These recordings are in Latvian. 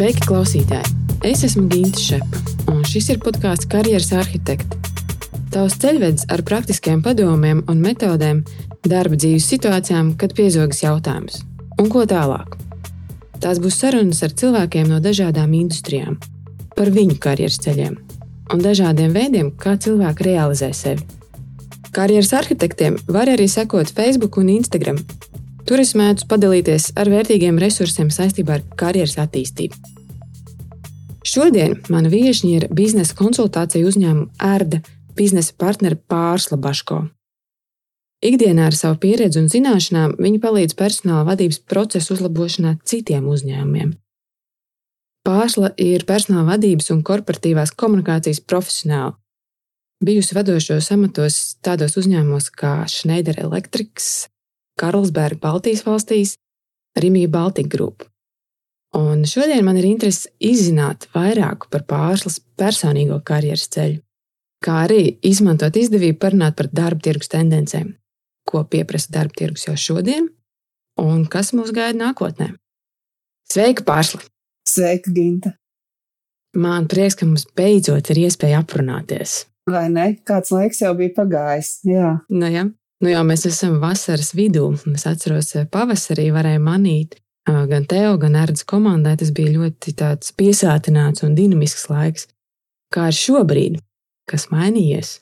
Sveiki, klausītāji! Es esmu Ginte Šepa, un šis ir podkāsts Karjeras arhitekta. Tavs ceļvedis ar praktiskiem padomiem un metodēm darba dzīves situācijām, kad piezogas jautājums. Un ko tālāk? Tās būs sarunas ar cilvēkiem no dažādām industrijām, par viņu karjeras ceļiem un dažādiem veidiem, kā cilvēki realizē sevi. Karjeras arhitektiem var arī sekot Facebook un Instagram. Tur es mēdzu padalīties ar vērtīgiem resursiem saistībā ar karjeras attīstību. Šodien mana viesiņa ir biznesa konsultācija uzņēmuma ērda biznesa partneri Pārsla Baško. Ikdienā ar savu pieredzi un zināšanām viņi palīdz personāla vadības procesu uzlabošanā citiem uzņēmumiem. Pārsla ir personāla vadības un korporatīvās komunikācijas profesionāli. Bijusi vadošos amatos tādos uzņēmumos kā Schneider Electric, Karlsberga Baltijas valstīs, Rimija Baltika Group. Un šodien man ir interese izzināt vairāk par pārslas personīgo karjeras ceļu, kā arī izmantot izdevību parunāt par darba tirgus tendencēm ko pieprasa darba tirgus jau šodien, un kas mūs gaida nākotnē. Sveika, Pārsla! Sveika, Ginta! Man prieks, ka mums beidzot ir iespēja aprunāties. Vai ne? Kāds laiks jau bija pagājis. Jā, nu, jā. Nu, jau mēs esam vasaras vidū. Es atceros, ka pavasarī varēja manīt gan tev, gan Erdas komandai. Tas bija ļoti piesātināts un dinamisks laiks. Kā ir šobrīd? Kas mainījies?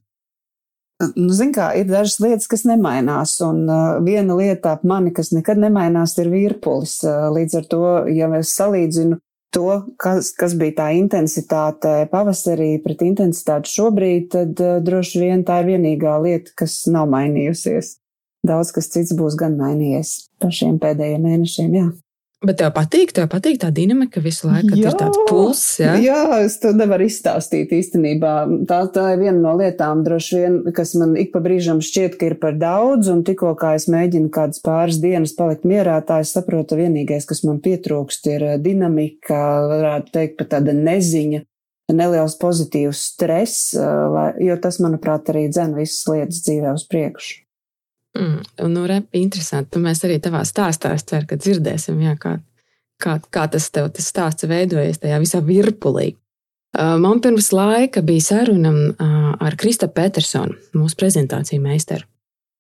Nu, Ziniet, kā ir dažas lietas, kas nemainās, un uh, viena lieta ap mani, kas nekad nemainās, ir virpulis. Uh, līdz ar to, ja es salīdzinu to, kas, kas bija tā intensitāte pavasarī pret intensitāti šobrīd, tad uh, droši vien tā ir vienīgā lieta, kas nav mainījusies. Daudz kas cits būs gan mainījies par šiem pēdējiem mēnešiem. Jā. Bet tev patīk, tev patīk tā dinamika visu laiku, kad jā, ir tāds pulss. Ja? Jā, es to nevaru izstāstīt īstenībā. Tā, tā ir viena no lietām, droši vien, kas man ik pa brīžam šķiet, ka ir par daudz, un tikko kā es mēģinu kādas pāris dienas palikt mierā, tā es saprotu, vienīgais, kas man pietrūkst, ir eh, dinamika, varētu teikt, pat tāda neziņa, neliels pozitīvs stress, eh, jo tas, manuprāt, arī dzen visas lietas dzīvē uz priekšu. Mm, nu, re, interesanti. Mēs arī tavā stāstā ceram, ka dzirdēsim, jā, kā, kā, kā tas tev tas stāsts veidojas tajā visā virpulī. Man pirms laika bija saruna ar Krista Petersonu, mūsu prezentāciju meistaru.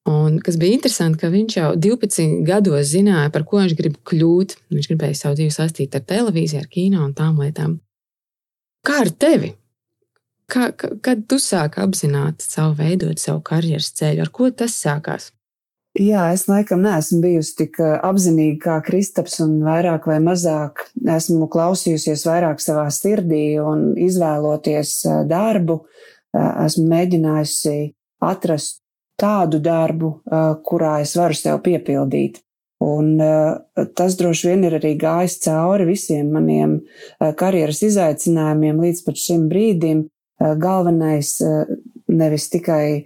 Un, kas bija interesanti, ka viņš jau 12 gados zināja, par ko viņš grib kļūt. Viņš gribēja savu dzīvi saistīt ar televīziju, ar kino un tām lietām. Kā ar tevi? Kā, kad tu sāki apzināti savu veidot savu karjeras ceļu, ar ko tas sākās? Jā, es laikam neesmu bijusi tik apzinīga kā Kristaps, un vairāk vai mazāk esmu klausījusies vairāk savā sirdī un izvēloties darbu. Esmu mēģinājusi atrast tādu darbu, kurā es varu sev piepildīt. Un tas droši vien ir arī gājis cauri visiem maniem karjeras izaicinājumiem līdz pat šim brīdim. Galvenais nevis tikai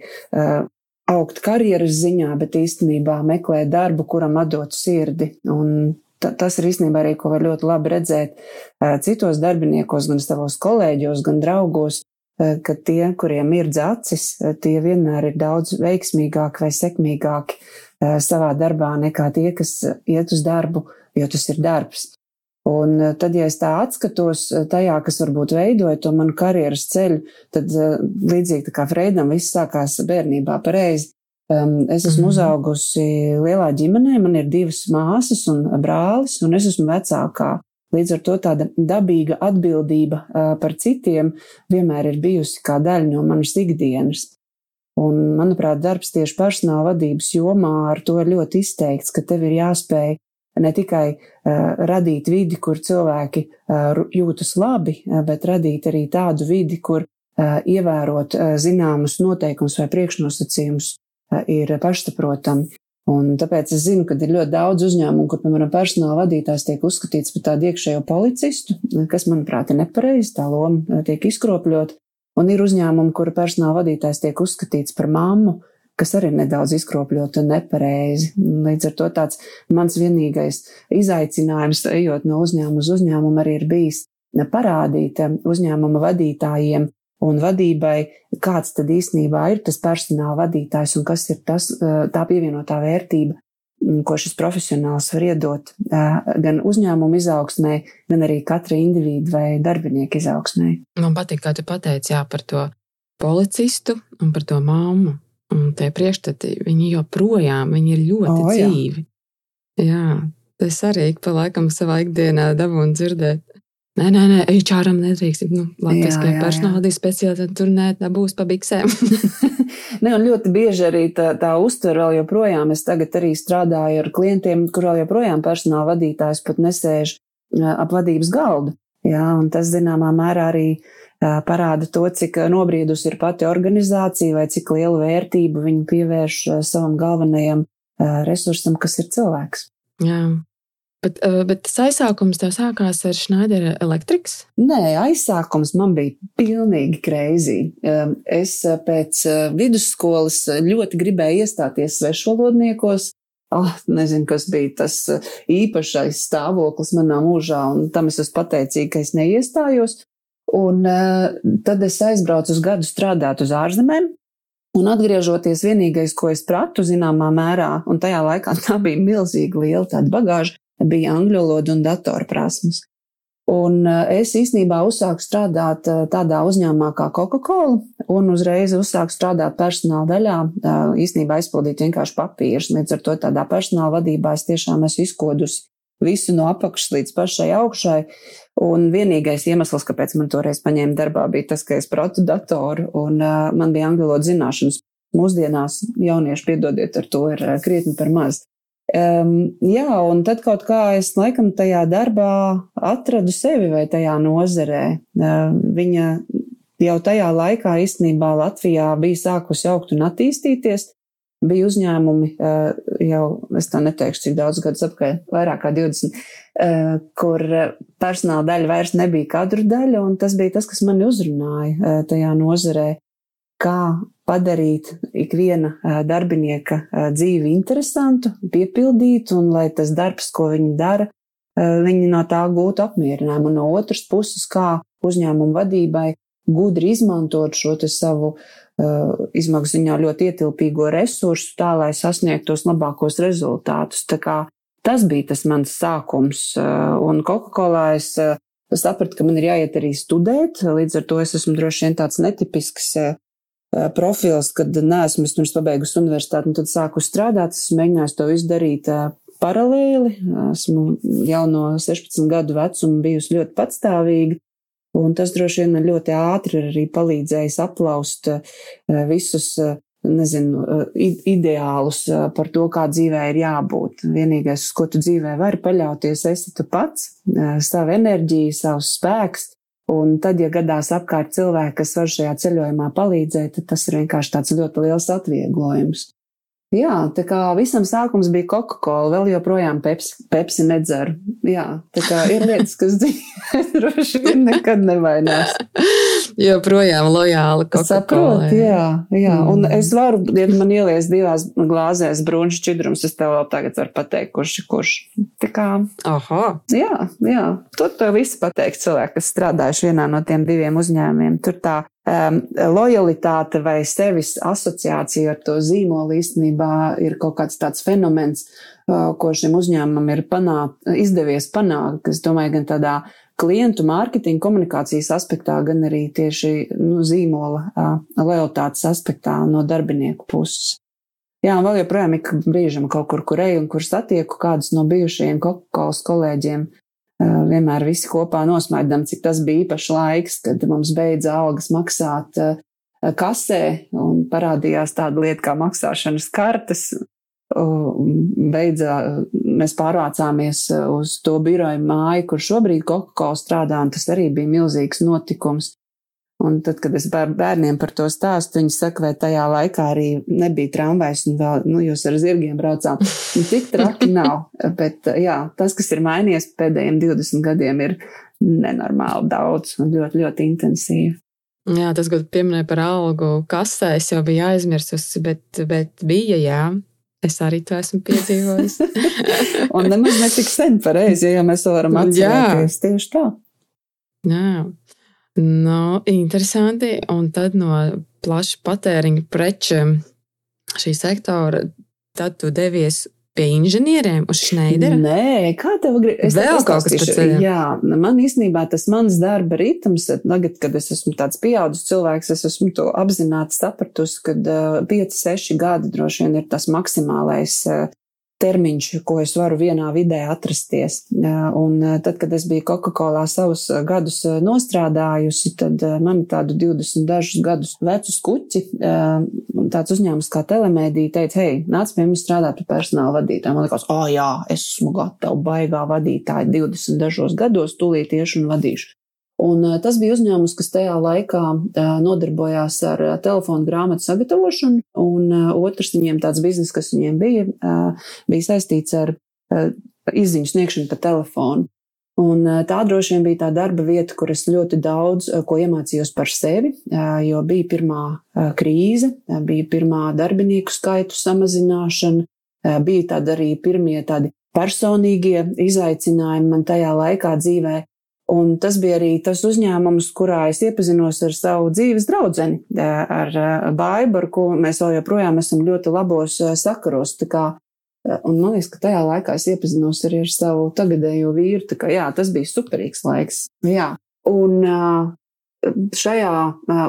augt karjeras ziņā, bet īstenībā meklēt darbu, kuram atdot sirdi. Un tas ir īstenībā arī, ko var ļoti labi redzēt citos darbiniekos, gan savos kolēģos, gan draugos, ka tie, kuriem ir acis, tie vienmēr ir daudz veiksmīgāki vai sekmīgāki savā darbā nekā tie, kas iet uz darbu, jo tas ir darbs. Un eh, tad, ja es tā atskatos eh, tajā, kas varbūt veidoja to manu karjeras ceļu, tad eh, līdzīgi kā Freidam viss sākās bērnībā pareizi. Es esmu mm -hmm. uzaugusi lielā ģimenē, man ir divas māsas un brālis, un es esmu vecākā. Līdz ar to tāda dabīga atbildība par citiem vienmēr ir bijusi kā daļa no manas ikdienas. Un, manuprāt, darbs tieši personāla vadības jomā ar to ir ļoti izteikts, ka tev ir jāspēj ne tikai uh, radīt vidi, kur cilvēki uh, jūtas labi, uh, bet radīt arī tādu vidi, kur uh, ievērot uh, zināmus noteikumus vai priekšnosacījumus uh, ir pašsaprotami. Un tāpēc es zinu, ka ir ļoti daudz uzņēmumu, kur, piemēram, personāla vadītājs tiek uzskatīts par tādu iekšējo policistu, kas, manuprāt, ir nepareizi, tā loma tiek izkropļot. Un ir uzņēmumi, kura personāla vadītājs tiek uzskatīts par mammu, kas arī ir nedaudz izkropļota un nepareizi. Līdz ar to tāds mans vienīgais izaicinājums, ejot no uzņēmuma uz uzņēmumu, arī ir bijis parādīt uzņēmuma vadītājiem un vadībai, kāds tad īstenībā ir tas personāla vadītājs un kas ir tas, tā pievienotā vērtība, ko šis profesionāls var iedot gan uzņēmumu izaugsmē, gan arī katra individu vai darbinieku izaugsmē. Man patīk, kā tu pateici jā, par to policistu un par to māmu. Un tie priekšstati, viņi joprojām viņi ir ļoti oh, dzīvi. Jā. jā, tas arī ik pa laikam savā ikdienā dabūnu dzirdēt. Nē, nē, nē, HRam nedrīkst. Nu, Latvijas personāla speciālitāte tur nē, nebūs pa biksēm. ne, un ļoti bieži arī tā, tā uztver vēl joprojām. Es tagad arī strādāju ar klientiem, kur vēl joprojām personāla vadītājs pat nesēž ap vadības galdu. Jā, un tas zināmā mērā arī parāda to, cik nobriedusi ir pati organizācija vai cik lielu vērtību viņi pievērš savam galvenajam resursam, kas ir cilvēks. Jā. Bet, bet tas aizsākums tev sākās ar Schneider Electrics? Nē, aizsākums man bija pilnīgi greizi. Es pēc vidusskolas ļoti gribēju iestāties svešvalodniekos. Oh, nezinu, kas bija tas īpašais stāvoklis manā mūžā, un tam es esmu pateicīga, ka es neiestājos. Un uh, tad es aizbraucu uz gadu strādāt uz ārzemēm. Un atgriežoties, vienīgais, ko es pratu zināmā mērā, un tajā laikā tā bija milzīga liela tāda bagāža, bija angļu valoda un datorprasmes. Un uh, es īstenībā uzsāku strādāt uh, tādā uzņēmumā kā Coca-Cola, un uzreiz uzsāku strādāt personāla daļā, īstenībā aizpildīt vienkārši papīrus. Līdz ar to tādā personāla vadībā es tiešām esmu izkodusi visu no apakšas līdz pašai augšai. Un vienīgais iemesls, kāpēc man toreiz paņēma darbā, bija tas, ka es protu datoru un man bija angļu valodas zināšanas. Mūsdienās jaunieši, piedodiet, ar to ir krietni par maz. Um, jā, un tad kaut kā es laikam tajā darbā atradu sevi vai tajā nozarē. Uh, viņa jau tajā laikā īstenībā Latvijā bija sākusi augt un attīstīties bija uzņēmumi jau, es tā neteikšu, cik daudz gadus apkārt, vairāk kā 20, kur personāla daļa vairs nebija kadru daļa, un tas bija tas, kas mani uzrunāja tajā nozarē, kā padarīt ikviena darbinieka dzīvi interesantu, piepildītu, un lai tas darbs, ko viņi dara, viņi no tā gūtu apmierinājumu. No otras puses, kā uzņēmumu vadībai gudri izmantot šo savu izmaksu ziņā ļoti ietilpīgo resursu tā, lai sasniegtu tos labākos rezultātus. Tas bija tas mans sākums. Un Coca-Cola es sapratu, ka man ir jāiet arī studēt, līdz ar to es esmu droši vien tāds netipisks profils, kad neesmu es pirms pabeigusi universitāti un tad sāku strādāt, esmu mēģinājis to izdarīt uh, paralēli. Esmu jau no 16 gadu vecuma bijusi ļoti patstāvīga. Un tas droši vien ļoti ātri arī palīdzējis aplaust eh, visus, eh, nezinu, eh, ideālus par to, kā dzīvē ir jābūt. Vienīgais, uz ko tu dzīvē vari paļauties, esi tu pats, savu enerģiju, savus spēks. Un tad, ja gadās apkārt cilvēki, kas var šajā ceļojumā palīdzēt, tad tas ir vienkārši tāds ļoti liels atvieglojums. Jā, tā kā visam sākums bija Coca-Cola, vēl joprojām Pepsi, Pepsi nedzeru. Jā, tā kā ir lietas, kas droši vien nekad nevainās. Joprojām lojāli Coca-Cola. Saprot, jā, jā. Mm. Un es varu, ja man ielies divās glāzēs brūņš šķidrums, es tev vēl tagad varu pateikt, kurš ir kurš. Tā kā. Aha. Jā, jā. Tur to visu pateikt cilvēki, kas strādājuši vienā no tiem diviem uzņēmumiem. Tur tā um, lojalitāte vai sevis asociācija ar to zīmolu īstenībā ir kaut kāds tāds fenomens, uh, ko šim uzņēmumam ir panākt, izdevies panākt. Es domāju, gan tādā klientu mārketinga komunikācijas aspektā, gan arī tieši nu, zīmola lojalitātes aspektā no darbinieku puses. Jā, un vēl joprojām ik brīžam kaut kur, kur eju un kur satieku kādus no bijušajiem Coca-Cola kolēģiem, vienmēr visi kopā nosmaidām, cik tas bija īpašs laiks, kad mums beidza algas maksāt kasē un parādījās tāda lieta kā maksāšanas kartes. Beidzā mēs pārvācāmies uz to biroju māju, kur šobrīd Coca-Cola strādā, un tas arī bija milzīgs notikums. Un tad, kad es bērniem par to stāstu, viņi saka, vai tajā laikā arī nebija tramvajs un vēl, nu, jūs ar zirgiem braucām. Un tik traki nav. Bet, jā, tas, kas ir mainījies pēdējiem 20 gadiem, ir nenormāli daudz un ļoti, ļoti intensīvi. Jā, tas, ko pieminēja par algu kasē, es jau biju aizmirsusi, bet, bet bija, jā. Es arī to esmu piedzīvojis. un nemaz netik sen pareizi, ja mēs to varam atcerēties. Tieši tā. Jā. Nu, interesanti. Un tad no plaša patēriņa preču šī sektora, tad tu devies pie inženieriem uz Schneidera? Nē, kā tev gribas? Vēl kaut kas tāds. Jā, man īstenībā tas mans darba ritms, tagad, kad es esmu tāds pieaudzis cilvēks, es esmu to apzināti sapratusi, ka uh, 5, 6 gadi droši vien ir tas maksimālais uh, termiņš, ko es varu vienā vidē atrasties. Un tad, kad es biju Coca-Colā savus gadus nostrādājusi, tad man tādu 20 dažus gadus vecu skuķi, tāds uzņēmums kā Telemēdija teica, hei, nāc pie mums strādāt par personāla vadītāju. Man liekas, ah, jā, es esmu gatava baigā vadītāja 20 dažos gados, tūlīt iešu un vadīšu. Un tas bija uzņēmums, kas tajā laikā nodarbojās ar telefonu grāmatu sagatavošanu, un otrs viņiem tāds biznes, kas viņiem bija, bija saistīts ar izziņu sniegšanu pa telefonu. Un tā droši vien bija tā darba vieta, kur es ļoti daudz ko iemācījos par sevi, jo bija pirmā krīze, bija pirmā darbinieku skaitu samazināšana, bija tādi arī pirmie tādi personīgie izaicinājumi man tajā laikā dzīvē. Un tas bija arī tas uzņēmums, kurā es iepazinos ar savu dzīves draudzeni, ar Baibu, ar ko mēs joprojām esam ļoti labos sakaros. Kā, un man liekas, ka tajā laikā es iepazinos arī ar savu tagadējo vīru. Kā jā, tas bija superīgs laiks. Jā. Un šajā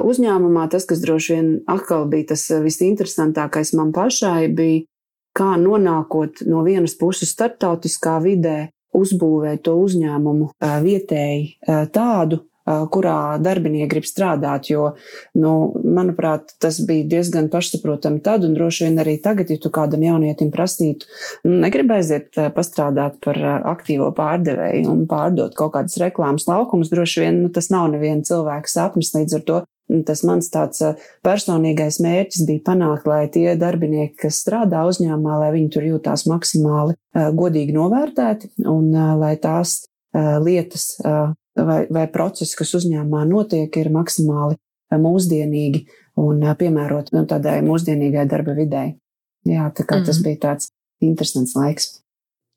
uzņēmumā tas, kas droši vien atkal bija tas visinteresantākais man pašai, bija kā nonākot no vienas puses starptautiskā vidē, uzbūvēt to uzņēmumu vietēji tādu, kurā darbinieki grib strādāt, jo, nu, manuprāt, tas bija diezgan pašsaprotami tad, un droši vien arī tagad, ja tu kādam jaunietim prasītu, nu, negrib aiziet pastrādāt par aktīvo pārdevēju un pārdot kaut kādas reklāmas laukumus, droši vien, nu, tas nav neviena cilvēka sapnis, līdz ar to Tas mans tāds personīgais mērķis bija panākt, lai tie darbinieki, kas strādā uzņēmumā, lai viņi tur jūtās maksimāli godīgi novērtēti un lai tās lietas vai, vai procesi, kas uzņēmumā notiek, ir maksimāli mūsdienīgi un piemērot nu, tādai mūsdienīgai darba videi. Jā, tā kā mm. tas mhm. bija tāds interesants laiks.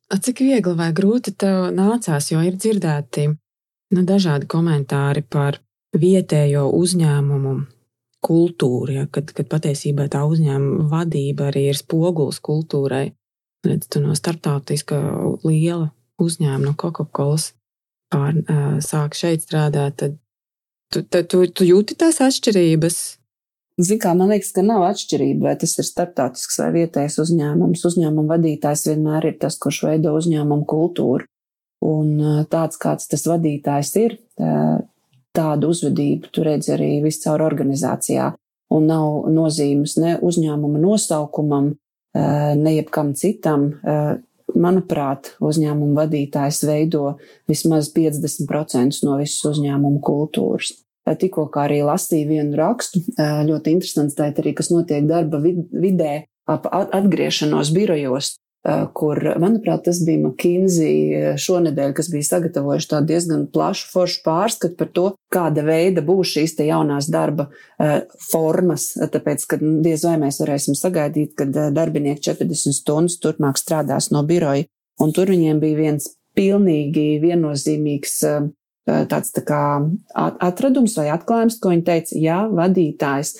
A, cik viegli vai grūti tev nācās, jo ir dzirdēti nu, dažādi komentāri par vietējo uzņēmumu kultūru, ja, kad, kad patiesībā tā uzņēmuma vadība arī ir spogulis kultūrai. Redz, tu no starptautiska liela uzņēmuma, no Coca-Cola pār, sāk šeit strādāt, tad tu, tu, tu, tu jūti tās atšķirības. Ziniet, kā man liekas, ka nav atšķirība, vai tas ir starptautisks vai vietējais uzņēmums. Uzņēmuma vadītājs vienmēr ir tas, kurš veido uzņēmumu kultūru. Un tāds, kāds tas vadītājs ir, tādu uzvedību tu redzi arī viscaur organizācijā. Un nav nozīmes ne uzņēmuma nosaukumam, eh, ne jebkam citam. Manuprāt, uzņēmuma vadītājs veido vismaz 50% no visas uzņēmuma kultūras. Tikko arī lasīju vienu rakstu, ļoti interesants, tā ir arī, kas notiek darba vidē, ap atgriešanos birojos. Eh, kur, manuprāt, tas bija McKinsey eh, šonadēļ, kas bija sagatavojuši tādu diezgan plašu foršu pārskatu par to, kāda veida būs šīs jaunās darba uh, formas, tāpēc, ka diez vai mēs varēsim sagaidīt, kad darbinieki 40 stundas turpmāk strādās no biroja, un tur viņiem bija viens pilnīgi viennozīmīgs tāds tā kā atradums vai atklājums, ko viņi teica, jā, vadītājs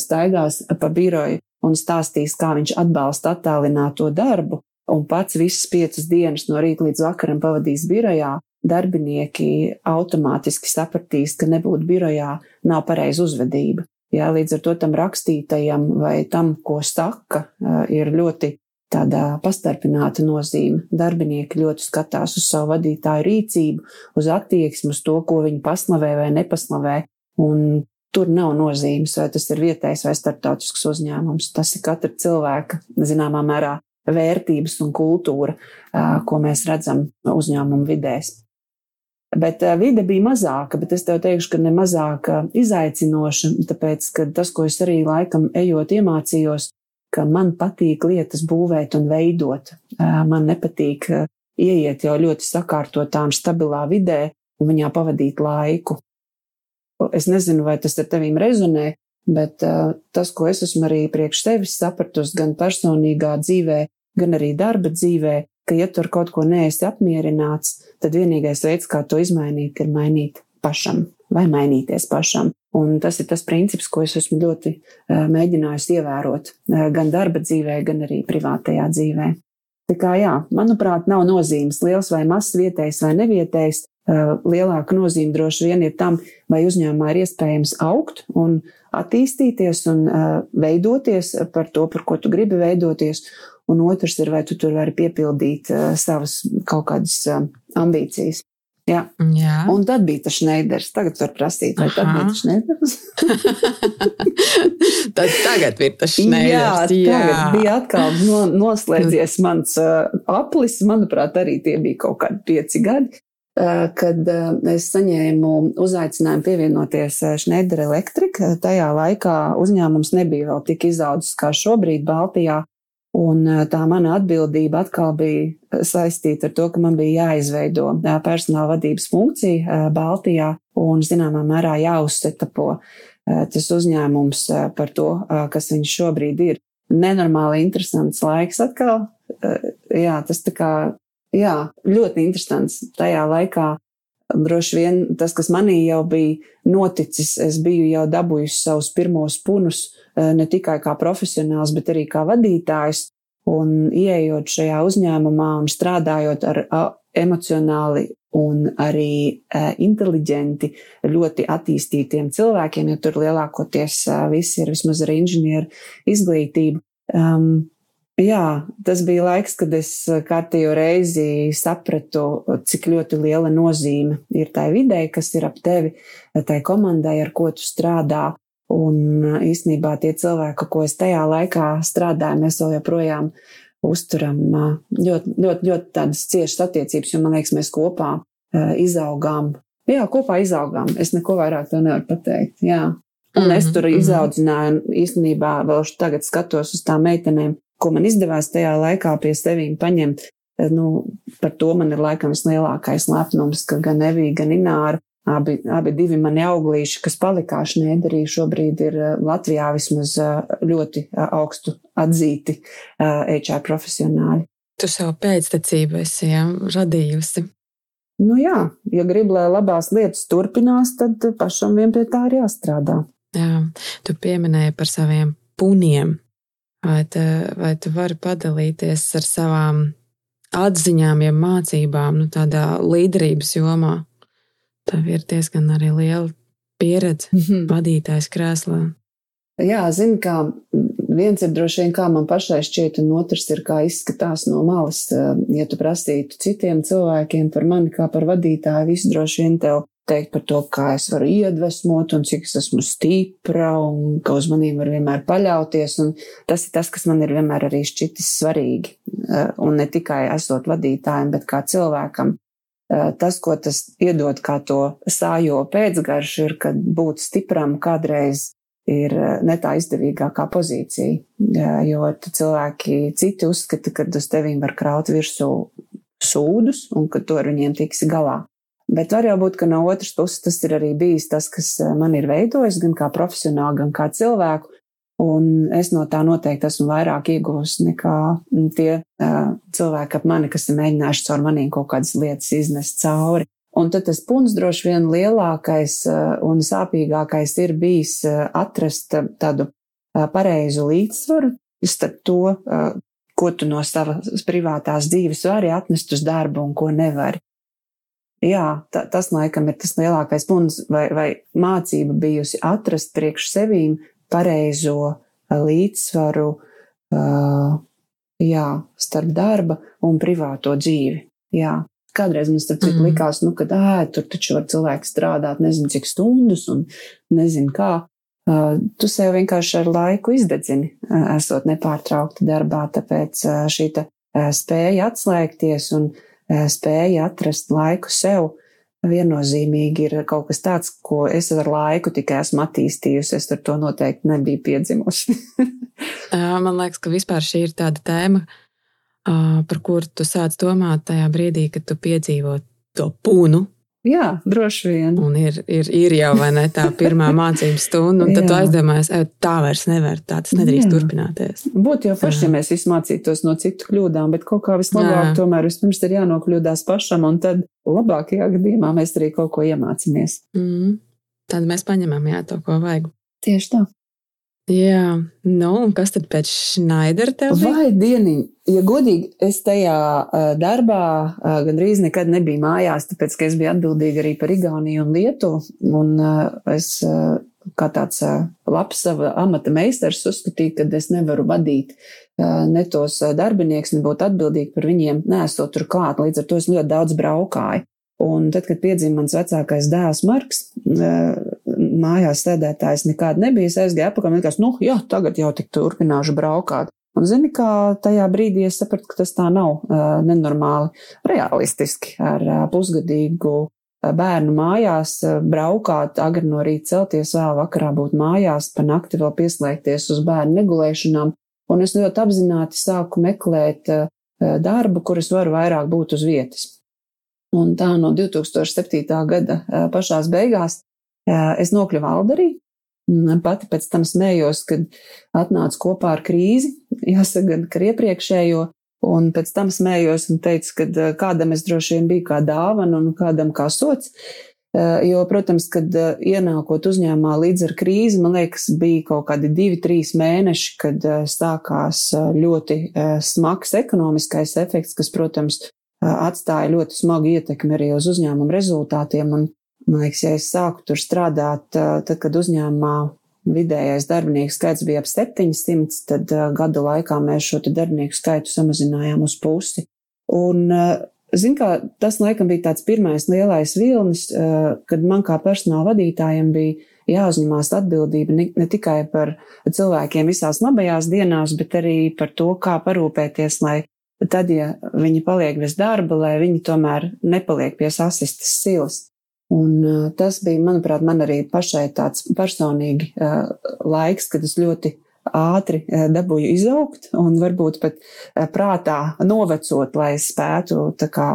staigās pa biroju un stāstīs, kā viņš atbalsta attālināto darbu, un pats visas piecas dienas no rīta līdz vakaram pavadīs birojā, darbinieki automātiski sapratīs, ka nebūt birojā nav pareiza uzvedība. Jā, līdz ar to tam rakstītajam vai tam, ko saka, ir ļoti tāda pastarpināta nozīme. Darbinieki ļoti skatās uz savu vadītāju rīcību, uz attieksmi, uz to, ko viņi paslavē vai nepaslavē, un tur nav nozīmes, vai tas ir vietējs vai starptautisks uzņēmums. Tas ir katra cilvēka, zināmā mērā, vērtības un kultūra, ko mēs redzam uzņēmumu vidēs. Bet vide bija mazāka, bet es tev teikšu, ka ne mazāk izaicinoša, tāpēc, ka tas, ko es arī laikam ejot iemācījos, ka man patīk lietas būvēt un veidot. Man nepatīk ieiet jau ļoti sakārtotām, stabilā vidē un viņā pavadīt laiku. Es nezinu, vai tas ar tevīm rezonē, Bet tas, ko es esmu arī priekš sevis sapratusi, gan personīgā dzīvē, gan arī darba dzīvē, ka, ja tu ar kaut ko neesi apmierināts, tad vienīgais veids, kā to izmainīt, ir mainīt pašam vai mainīties pašam. Un tas ir tas princips, ko es esmu ļoti uh, mēģinājusi ievērot uh, gan darba dzīvē, gan arī privātajā dzīvē. Tā kā jā, manuprāt, nav nozīmes liels vai mazs, vietējs vai nevietējs. Lielāka nozīme droši vien ir tam, vai uzņēmumā ir iespējams augt un attīstīties un veidoties par to, par ko tu gribi veidoties. Un otrs ir, vai tu tur vari piepildīt savas kaut kādas ambīcijas. Jā. Jā. Un tad bija tas Šneiders. Tagad var prasīt, vai Aha. tad bija tas Šneiders? tad tagad ir tas Šneiders. Jā, jā. tagad bija atkal no, noslēdzies mans uh, aplis. Manuprāt, arī tie bija kaut kādi pieci gadi. Uh, kad uh, es saņēmu uzaicinājumu pievienoties Schneider Electric, tajā laikā uzņēmums nebija vēl tik izaudzis kā šobrīd Baltijā. Un tā mana atbildība atkal bija saistīta ar to, ka man bija jāizveido personāla vadības funkcija Baltijā un, zināmā mērā, jāuzsetapo tas uzņēmums par to, kas viņš šobrīd ir. Nenormāli interesants laiks atkal. Jā, tas tā kā, jā, ļoti interesants tajā laikā. Droši vien tas, kas manī jau bija noticis, es biju jau dabūjusi savus pirmos punus, Eh, ne tikai kā profesionāls, bet arī kā vadītājs. Un ieejot šajā uzņēmumā un strādājot ar emocionāli un arī e, inteliģenti, ļoti attīstītiem cilvēkiem, jo tur lielākoties e, visi ir vismaz ar inženieru izglītību. Um, jā, tas bija laiks, kad es kārtējo reizi sapratu, cik ļoti liela nozīme ir tai videi, kas ir ap tevi, tai komandai, ar ko tu strādā. Un īsnībā tie cilvēki, ko es tajā laikā strādāju, mēs vēl joprojām uzturam ļoti, ļoti, ļoti tādas ciešas attiecības, jo man liekas, mēs kopā izaugām. Jā, kopā izaugām. Es neko vairāk to nevaru pateikt. Jā. Un es tur mhm, mhm. izaudzināju, īstenībā vēl tagad skatos uz tām meitenēm, ko man izdevās tajā laikā pie sevīm paņemt. Nu, par to man ir laikam vislielākais lepnums, ka gan Evija, gan Ināra Abi, abi divi mani auglīši, kas palika Šnēderī, šobrīd ir eh, Latvijā vismaz eh, ļoti eh, augstu atzīti HR profesionāļi. Tu savu pēctecību esi ja, radījusi. Nu jā, ja grib, lai labās lietas turpinās, tad pašam vien pie tā ir jāstrādā. Jā, tu pieminēji par saviem puniem. Vai, te, vai tu vari padalīties ar savām atziņām, ja mācībām, nu, tādā līderības jomā? Tev ir diezgan arī liela pieredze mm -hmm. vadītājs krēslā. Jā, zinu, kā viens ir droši vien, kā man pašai šķiet, un otrs ir, kā izskatās no malas. Ja tu prasītu citiem cilvēkiem par mani kā par vadītāju, visu droši vien tev teikt par to, kā es varu iedvesmot un cik es esmu stipra un ka uz maniem var vienmēr paļauties. Un tas ir tas, kas man ir vienmēr arī šķitis svarīgi. Un ne tikai esot vadītājiem, bet kā cilvēkam tas, ko tas iedod kā to sājo pēcgaršu, ir, kad būt stipram kādreiz ir ne tā izdevīgākā pozīcija, jo cilvēki citi uzskata, ka uz tevīm var kraut virsū sūdus un ka tu ar viņiem tiksi galā. Bet var jau būt, ka no otras puses tas ir arī bijis tas, kas man ir veidojis gan kā profesionāli, gan kā cilvēku, Un es no tā noteikti esmu vairāk iegūst nekā tie uh, cilvēki ap mani, kas ir mēģinājuši caur maniem kaut kādas lietas iznest cauri. Un tad tas punkts droši vien lielākais uh, un sāpīgākais ir bijis uh, atrast tādu uh, pareizu līdzsvaru starp to, uh, ko tu no savas privātās dzīves vari atnest uz darbu un ko nevari. Jā, ta, tas laikam ir tas lielākais punkts, vai, vai mācība bijusi atrast priekš sevīm pareizo eh, līdzsvaru uh, jā, starp darba un privāto dzīvi. Jā. Kādreiz man starp citu mm. likās, nu, ka ē, tur taču var cilvēks strādāt nezinu cik stundas un nezinu kā. Uh, tu sev vienkārši ar laiku izdedzini, uh, esot nepārtraukti darbā, tāpēc uh, šī spēja atslēgties un spēja atrast laiku sev viennozīmīgi ir kaut kas tāds, ko es ar laiku tikai esmu attīstījusi. Es ar to noteikti nebiju piedzimusi. Man liekas, ka vispār šī ir tāda tēma, par kuru tu sāc domāt tajā brīdī, kad tu piedzīvo to pūnu, Jā, droši vien. Un ir, ir, ir jau ne, tā pirmā mācību stunda, un tad tu aizdomājies, tā vairs nevar, tā tas nedrīkst Jā. turpināties. Būtu jau forši, ja mēs visi mācītos no citu kļūdām, bet kaut kā vislabāk Jā. tomēr vispirms ir jānokļūdās pašam, un tad labākajā gadījumā mēs arī kaut ko iemācāmies. Mm. Tad mēs paņemam jā, to, ko vajag. Tieši tā. Jā, nu, un kas tad pēc Schneidera tev bija? Vai dieniņ, ja godīgi, es tajā darbā gandrīz nekad nebiju mājās, tāpēc, ka es biju atbildīga arī par Igauniju un Lietuvu, un es kā tāds labs sava amata meistars uzskatīju, ka es nevaru vadīt ne tos darbinieks, nebūt atbildīgi par viņiem, nesot tur klāt, līdz ar to es ļoti daudz braukāju. Un tad, kad piedzima mans vecākais dēls Marks, mājās sēdētājs nekāda nebija, es aizgāju apakā un likās, nu, jā, tagad jau tik turpināšu braukāt. Un zini, kā tajā brīdī es sapratu, ka tas tā nav uh, nenormāli realistiski ar uh, pusgadīgu bērnu mājās braukāt, agri no rīta celties, vēl vakarā būt mājās, pa nakti vēl pieslēgties uz bērnu negulēšanām. Un es ļoti apzināti sāku meklēt darbu, kur es varu vairāk būt uz vietas. Un tā no 2007. gada pašās beigās es nokļuvu Aldarī. Pati pēc tam smējos, kad atnācu kopā ar krīzi, jāsaka, gan ar iepriekšējo, un pēc tam smējos un teicu, ka kādam es droši vien biju kā dāvana un kādam kā sots. Jo, protams, kad ienākot uzņēmumā līdz ar krīzi, man liekas, bija kaut kādi divi, trīs mēneši, kad sākās ļoti smags ekonomiskais efekts, kas, protams, atstāja ļoti smagu ietekmi arī uz uzņēmumu rezultātiem. Un, man liekas, ja es sāku tur strādāt, tad, kad uzņēmumā vidējais darbinieku skaits bija ap 700, tad gada laikā mēs šo darbinieku skaitu samazinājām uz pusi. Un, zin kā, tas laikam bija tāds pirmais lielais vilnis, kad man kā personāla vadītājiem bija jāuzņemās atbildība ne, ne tikai par cilvēkiem visās labajās dienās, bet arī par to, kā parūpēties, lai tad, ja viņi paliek bez darba, lai viņi tomēr nepaliek pie sasistas silas. Un uh, tas bija, manuprāt, man arī pašai tāds personīgi uh, laiks, kad es ļoti ātri uh, dabūju izaugt un varbūt pat prātā novecot, lai es spētu kā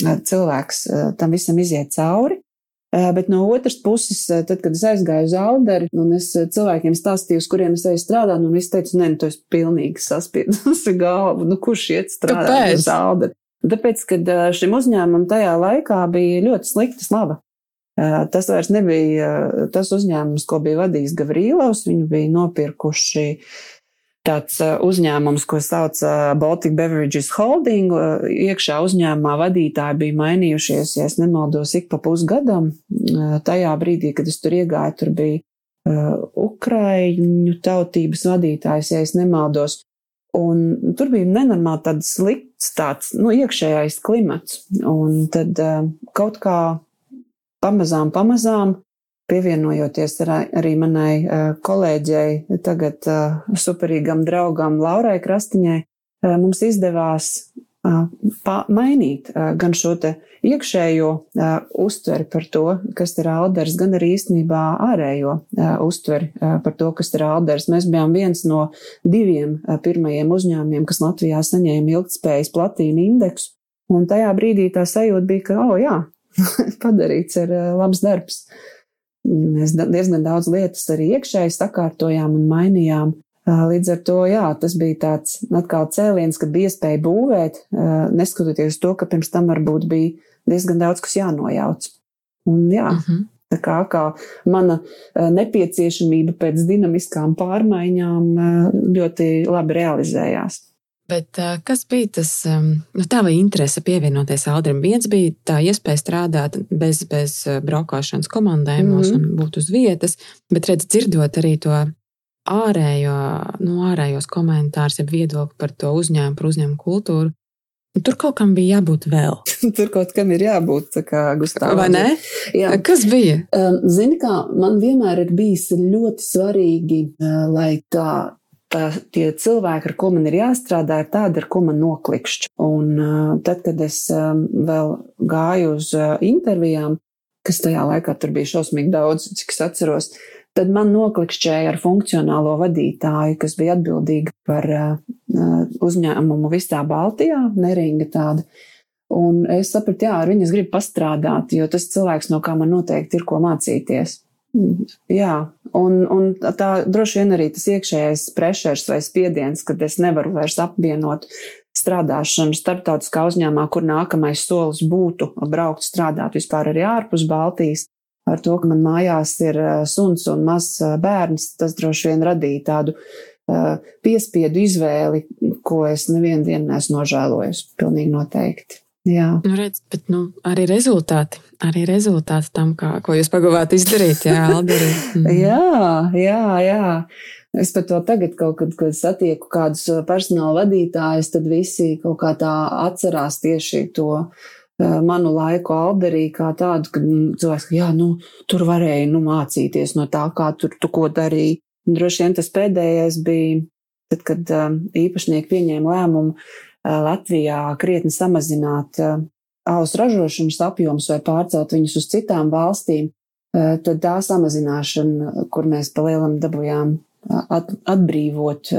cilvēks tam visam iziet cauri. Bet no otras puses, tad, kad es aizgāju uz Alderi, un es cilvēkiem stāstīju, uz kuriem es eju strādāt, un viņi teica, nē, nu, tu esi pilnīgi saspiedusi galvu, nu, kurš iet strādāt Kāpēc? uz Alderi? Tāpēc, kad šim uzņēmumam tajā laikā bija ļoti slikta slava. Tas vairs nebija tas uzņēmums, ko bija vadījis Gavrīlovs. Viņu bija nopirkuši tāds uzņēmums, ko sauc Baltic Beverages Holding. Iekšā uzņēmumā vadītāji bija mainījušies, ja nemaldos, ik pa pusgadam. Tajā brīdī, kad es tur iegāju, tur bija Ukraiņu tautības vadītājs, ja nemaldos. Un tur bija nenormāli tāds slikts, tāds nu, iekšējais klimats. Un tad kaut kā pamazām, pamazām pievienojoties arī manai kolēģei, tagad superīgam draugam Laurai Krastiņai, mums izdevās mainīt gan šo te iekšējo uztveri par to, kas ir alders, gan arī īstenībā ārējo uztveri par to, kas ir alders. Mēs bijām viens no diviem pirmajiem uzņēmumiem, kas Latvijā saņēma ilgtspējas platīnu indeksu, un tajā brīdī tā sajūta bija, ka, oh, jā, padarīts ir labs darbs. Mēs diezgan daudz lietas arī iekšēji sakārtojām un mainījām. Līdz ar to, jā, tas bija tāds atkal cēliens, kad bija iespēja būvēt, neskatoties to, ka pirms tam varbūt bija diezgan daudz, kas jānojauc. Un jā, uh mhm. -huh. tā kā, kā mana nepieciešamība pēc dinamiskām pārmaiņām ļoti labi realizējās. Bet kas bija tas, nu, tava interese pievienoties Aldrim? Viens bija tā iespēja strādāt bez, bez braukšanas komandējumos mm -hmm. un būt uz vietas, bet redz, dzirdot arī to ārējo, nu, ārējos komentārus, ja viedokli par to uzņēmumu, par uzņēmumu kultūru. Tur kaut kam bija jābūt vēl. Tur kaut kam ir jābūt, kā Gustavs. Vai ne? Jā. Kas bija? Zini, kā man vienmēr ir bijis ļoti svarīgi, lai tā tā, tie cilvēki, ar ko man ir jāstrādā, ir tādi, ar ko man noklikšķi. Un uh, tad, kad es um, vēl gāju uz uh, intervijām, kas tajā laikā tur bija šausmīgi daudz, cik es atceros, tad man noklikšķēja ar funkcionālo vadītāju, kas bija atbildīga par uh, uzņēmumu visā Baltijā, neringa tāda. Un es sapratu, jā, ar viņu es gribu pastrādāt, jo tas cilvēks, no kā man noteikti ir ko mācīties. Jā, un, un tā droši vien arī tas iekšējais pressures vai spiediens, kad es nevaru vairs apvienot strādāšanu starptautiskā uzņēmumā, kur nākamais solis būtu braukt strādāt vispār arī ārpus Baltijas. ar to, ka man mājās ir suns un mazs bērns, tas droši vien radīja tādu piespiedu izvēli, ko es nevienu dienu neesmu nožēlojis. Pilnīgi noteikti. Jā. Nu, redz, bet nu, arī rezultāti, arī rezultāti tam, kā, ko jūs pagavāt izdarīt. Jā. Mm. jā, jā, jā. Es pat to tagad kaut kad, kad satieku kādus personāla vadītājus, tad visi kaut kā tā atcerās tieši to manu laiku Alderī kā tādu, ka cilvēks, ka jā, nu, tur varēja nu, mācīties no tā, kā tur tu ko darīja. Un droši vien tas pēdējais bija, tad, kad īpašnieki pieņēma lēmumu Latvijā krietni samazināt alus ražošanas apjomus vai pārcelt viņus uz citām valstīm, tad tā samazināšana, kur mēs palielam dabūjām atbrīvot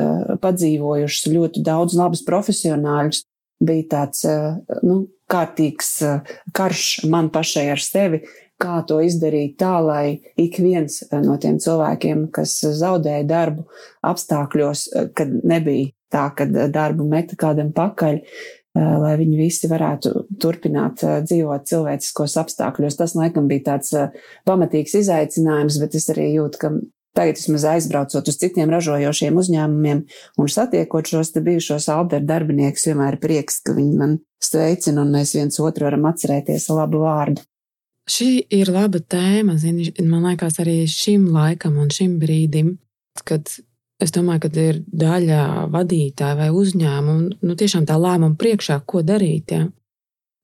padzīvojušus ļoti daudz labus profesionāļus, bija tāds nu, kārtīgs karš man pašai ar sevi, kā to izdarīt tā, lai ik viens no tiem cilvēkiem, kas zaudēja darbu apstākļos, kad nebija tā, ka darbu meta kādam pakaļ, lai viņi visi varētu turpināt dzīvot cilvēciskos apstākļos. Tas, laikam, bija tāds pamatīgs izaicinājums, bet es arī jūtu, ka tagad vismaz aizbraucot uz citiem ražojošiem uzņēmumiem un satiekot šos bijušos alderu darbiniekus, vienmēr ir prieks, ka viņi man sveicina un mēs viens otru varam atcerēties labu vārdu. Šī ir laba tēma, zini, man liekas, arī šim laikam un šim brīdim, kad Es domāju, ka ir daļa vadītāja vai uzņēmuma, nu, tiešām tā lēmuma priekšā, ko darīt. Ja?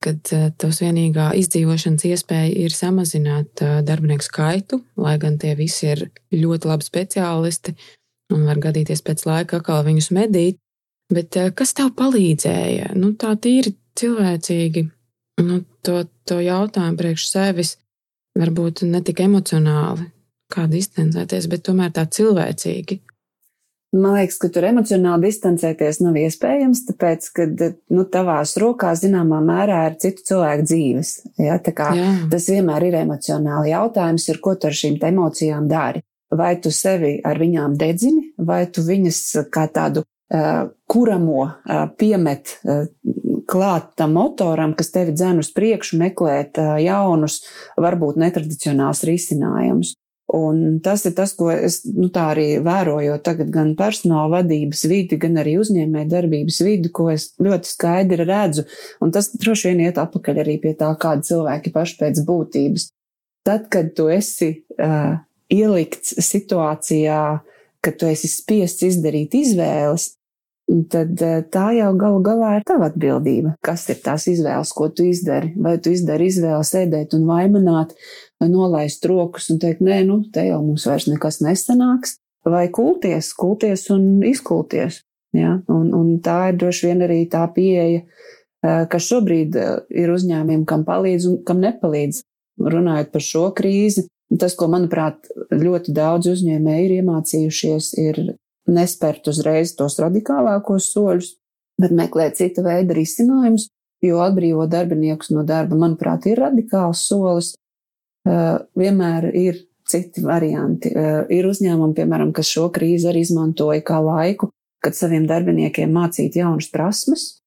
Kad eh, tavs vienīgā izdzīvošanas iespēja ir samazināt eh, darbinieku skaitu, lai gan tie visi ir ļoti labi speciālisti un var gadīties pēc laika atkal viņus medīt. Bet eh, kas tev palīdzēja? Nu, tā tīri cilvēcīgi, nu, to, to jautājumu priekš sevis, varbūt ne tik emocionāli, kā distancēties, bet tomēr tā cilvēcīgi. Man liekas, ka tur emocionāli distancēties nav iespējams, tāpēc, ka nu, tavās rokās zināmā mērā ir citu cilvēku dzīves. Ja? Jā. Tas vienmēr ir emocionāli jautājums, ir, ko tu ar šīm emocijām dari. Vai tu sevi ar viņām dedzini, vai tu viņas kā tādu uh, kuramo uh, piemet uh, klāt tam motoram, kas tevi dzen uz priekšu, meklēt uh, jaunus, varbūt netradicionālus risinājumus. Un tas ir tas, ko es nu, tā arī vēroju tagad gan personāla vadības vidi, gan arī uzņēmē darbības vidi, ko es ļoti skaidri redzu. Un tas droši vien iet apakaļ arī pie tā, kāda cilvēki paši pēc būtības. Tad, kad tu esi uh, ielikts situācijā, ka tu esi spiests izdarīt izvēles, tad tā jau galu galā ir tava atbildība. Kas ir tās izvēles, ko tu izdari? Vai tu izdari izvēli sēdēt un vaimanāt, nolaist rokas un teikt, nē, nu, te jau mums vairs nekas nesanāks, vai kulties, kulties un izkulties. Ja? Un, un tā ir droši vien arī tā pieeja, eh, kas šobrīd eh, ir uzņēmumiem, kam palīdz un kam nepalīdz. Runājot par šo krīzi, tas, ko, manuprāt, ļoti daudz uzņēmēji ir iemācījušies, ir nespērt uzreiz tos radikālākos soļus, bet meklēt cita veida risinājumus, jo atbrīvot darbiniekus no darba, manuprāt, ir radikāls solis, vienmēr ir citi varianti. Eh, ir uzņēmumi, piemēram, kas šo krīzi arī izmantoja kā laiku, kad saviem darbiniekiem mācīt jaunas prasmes.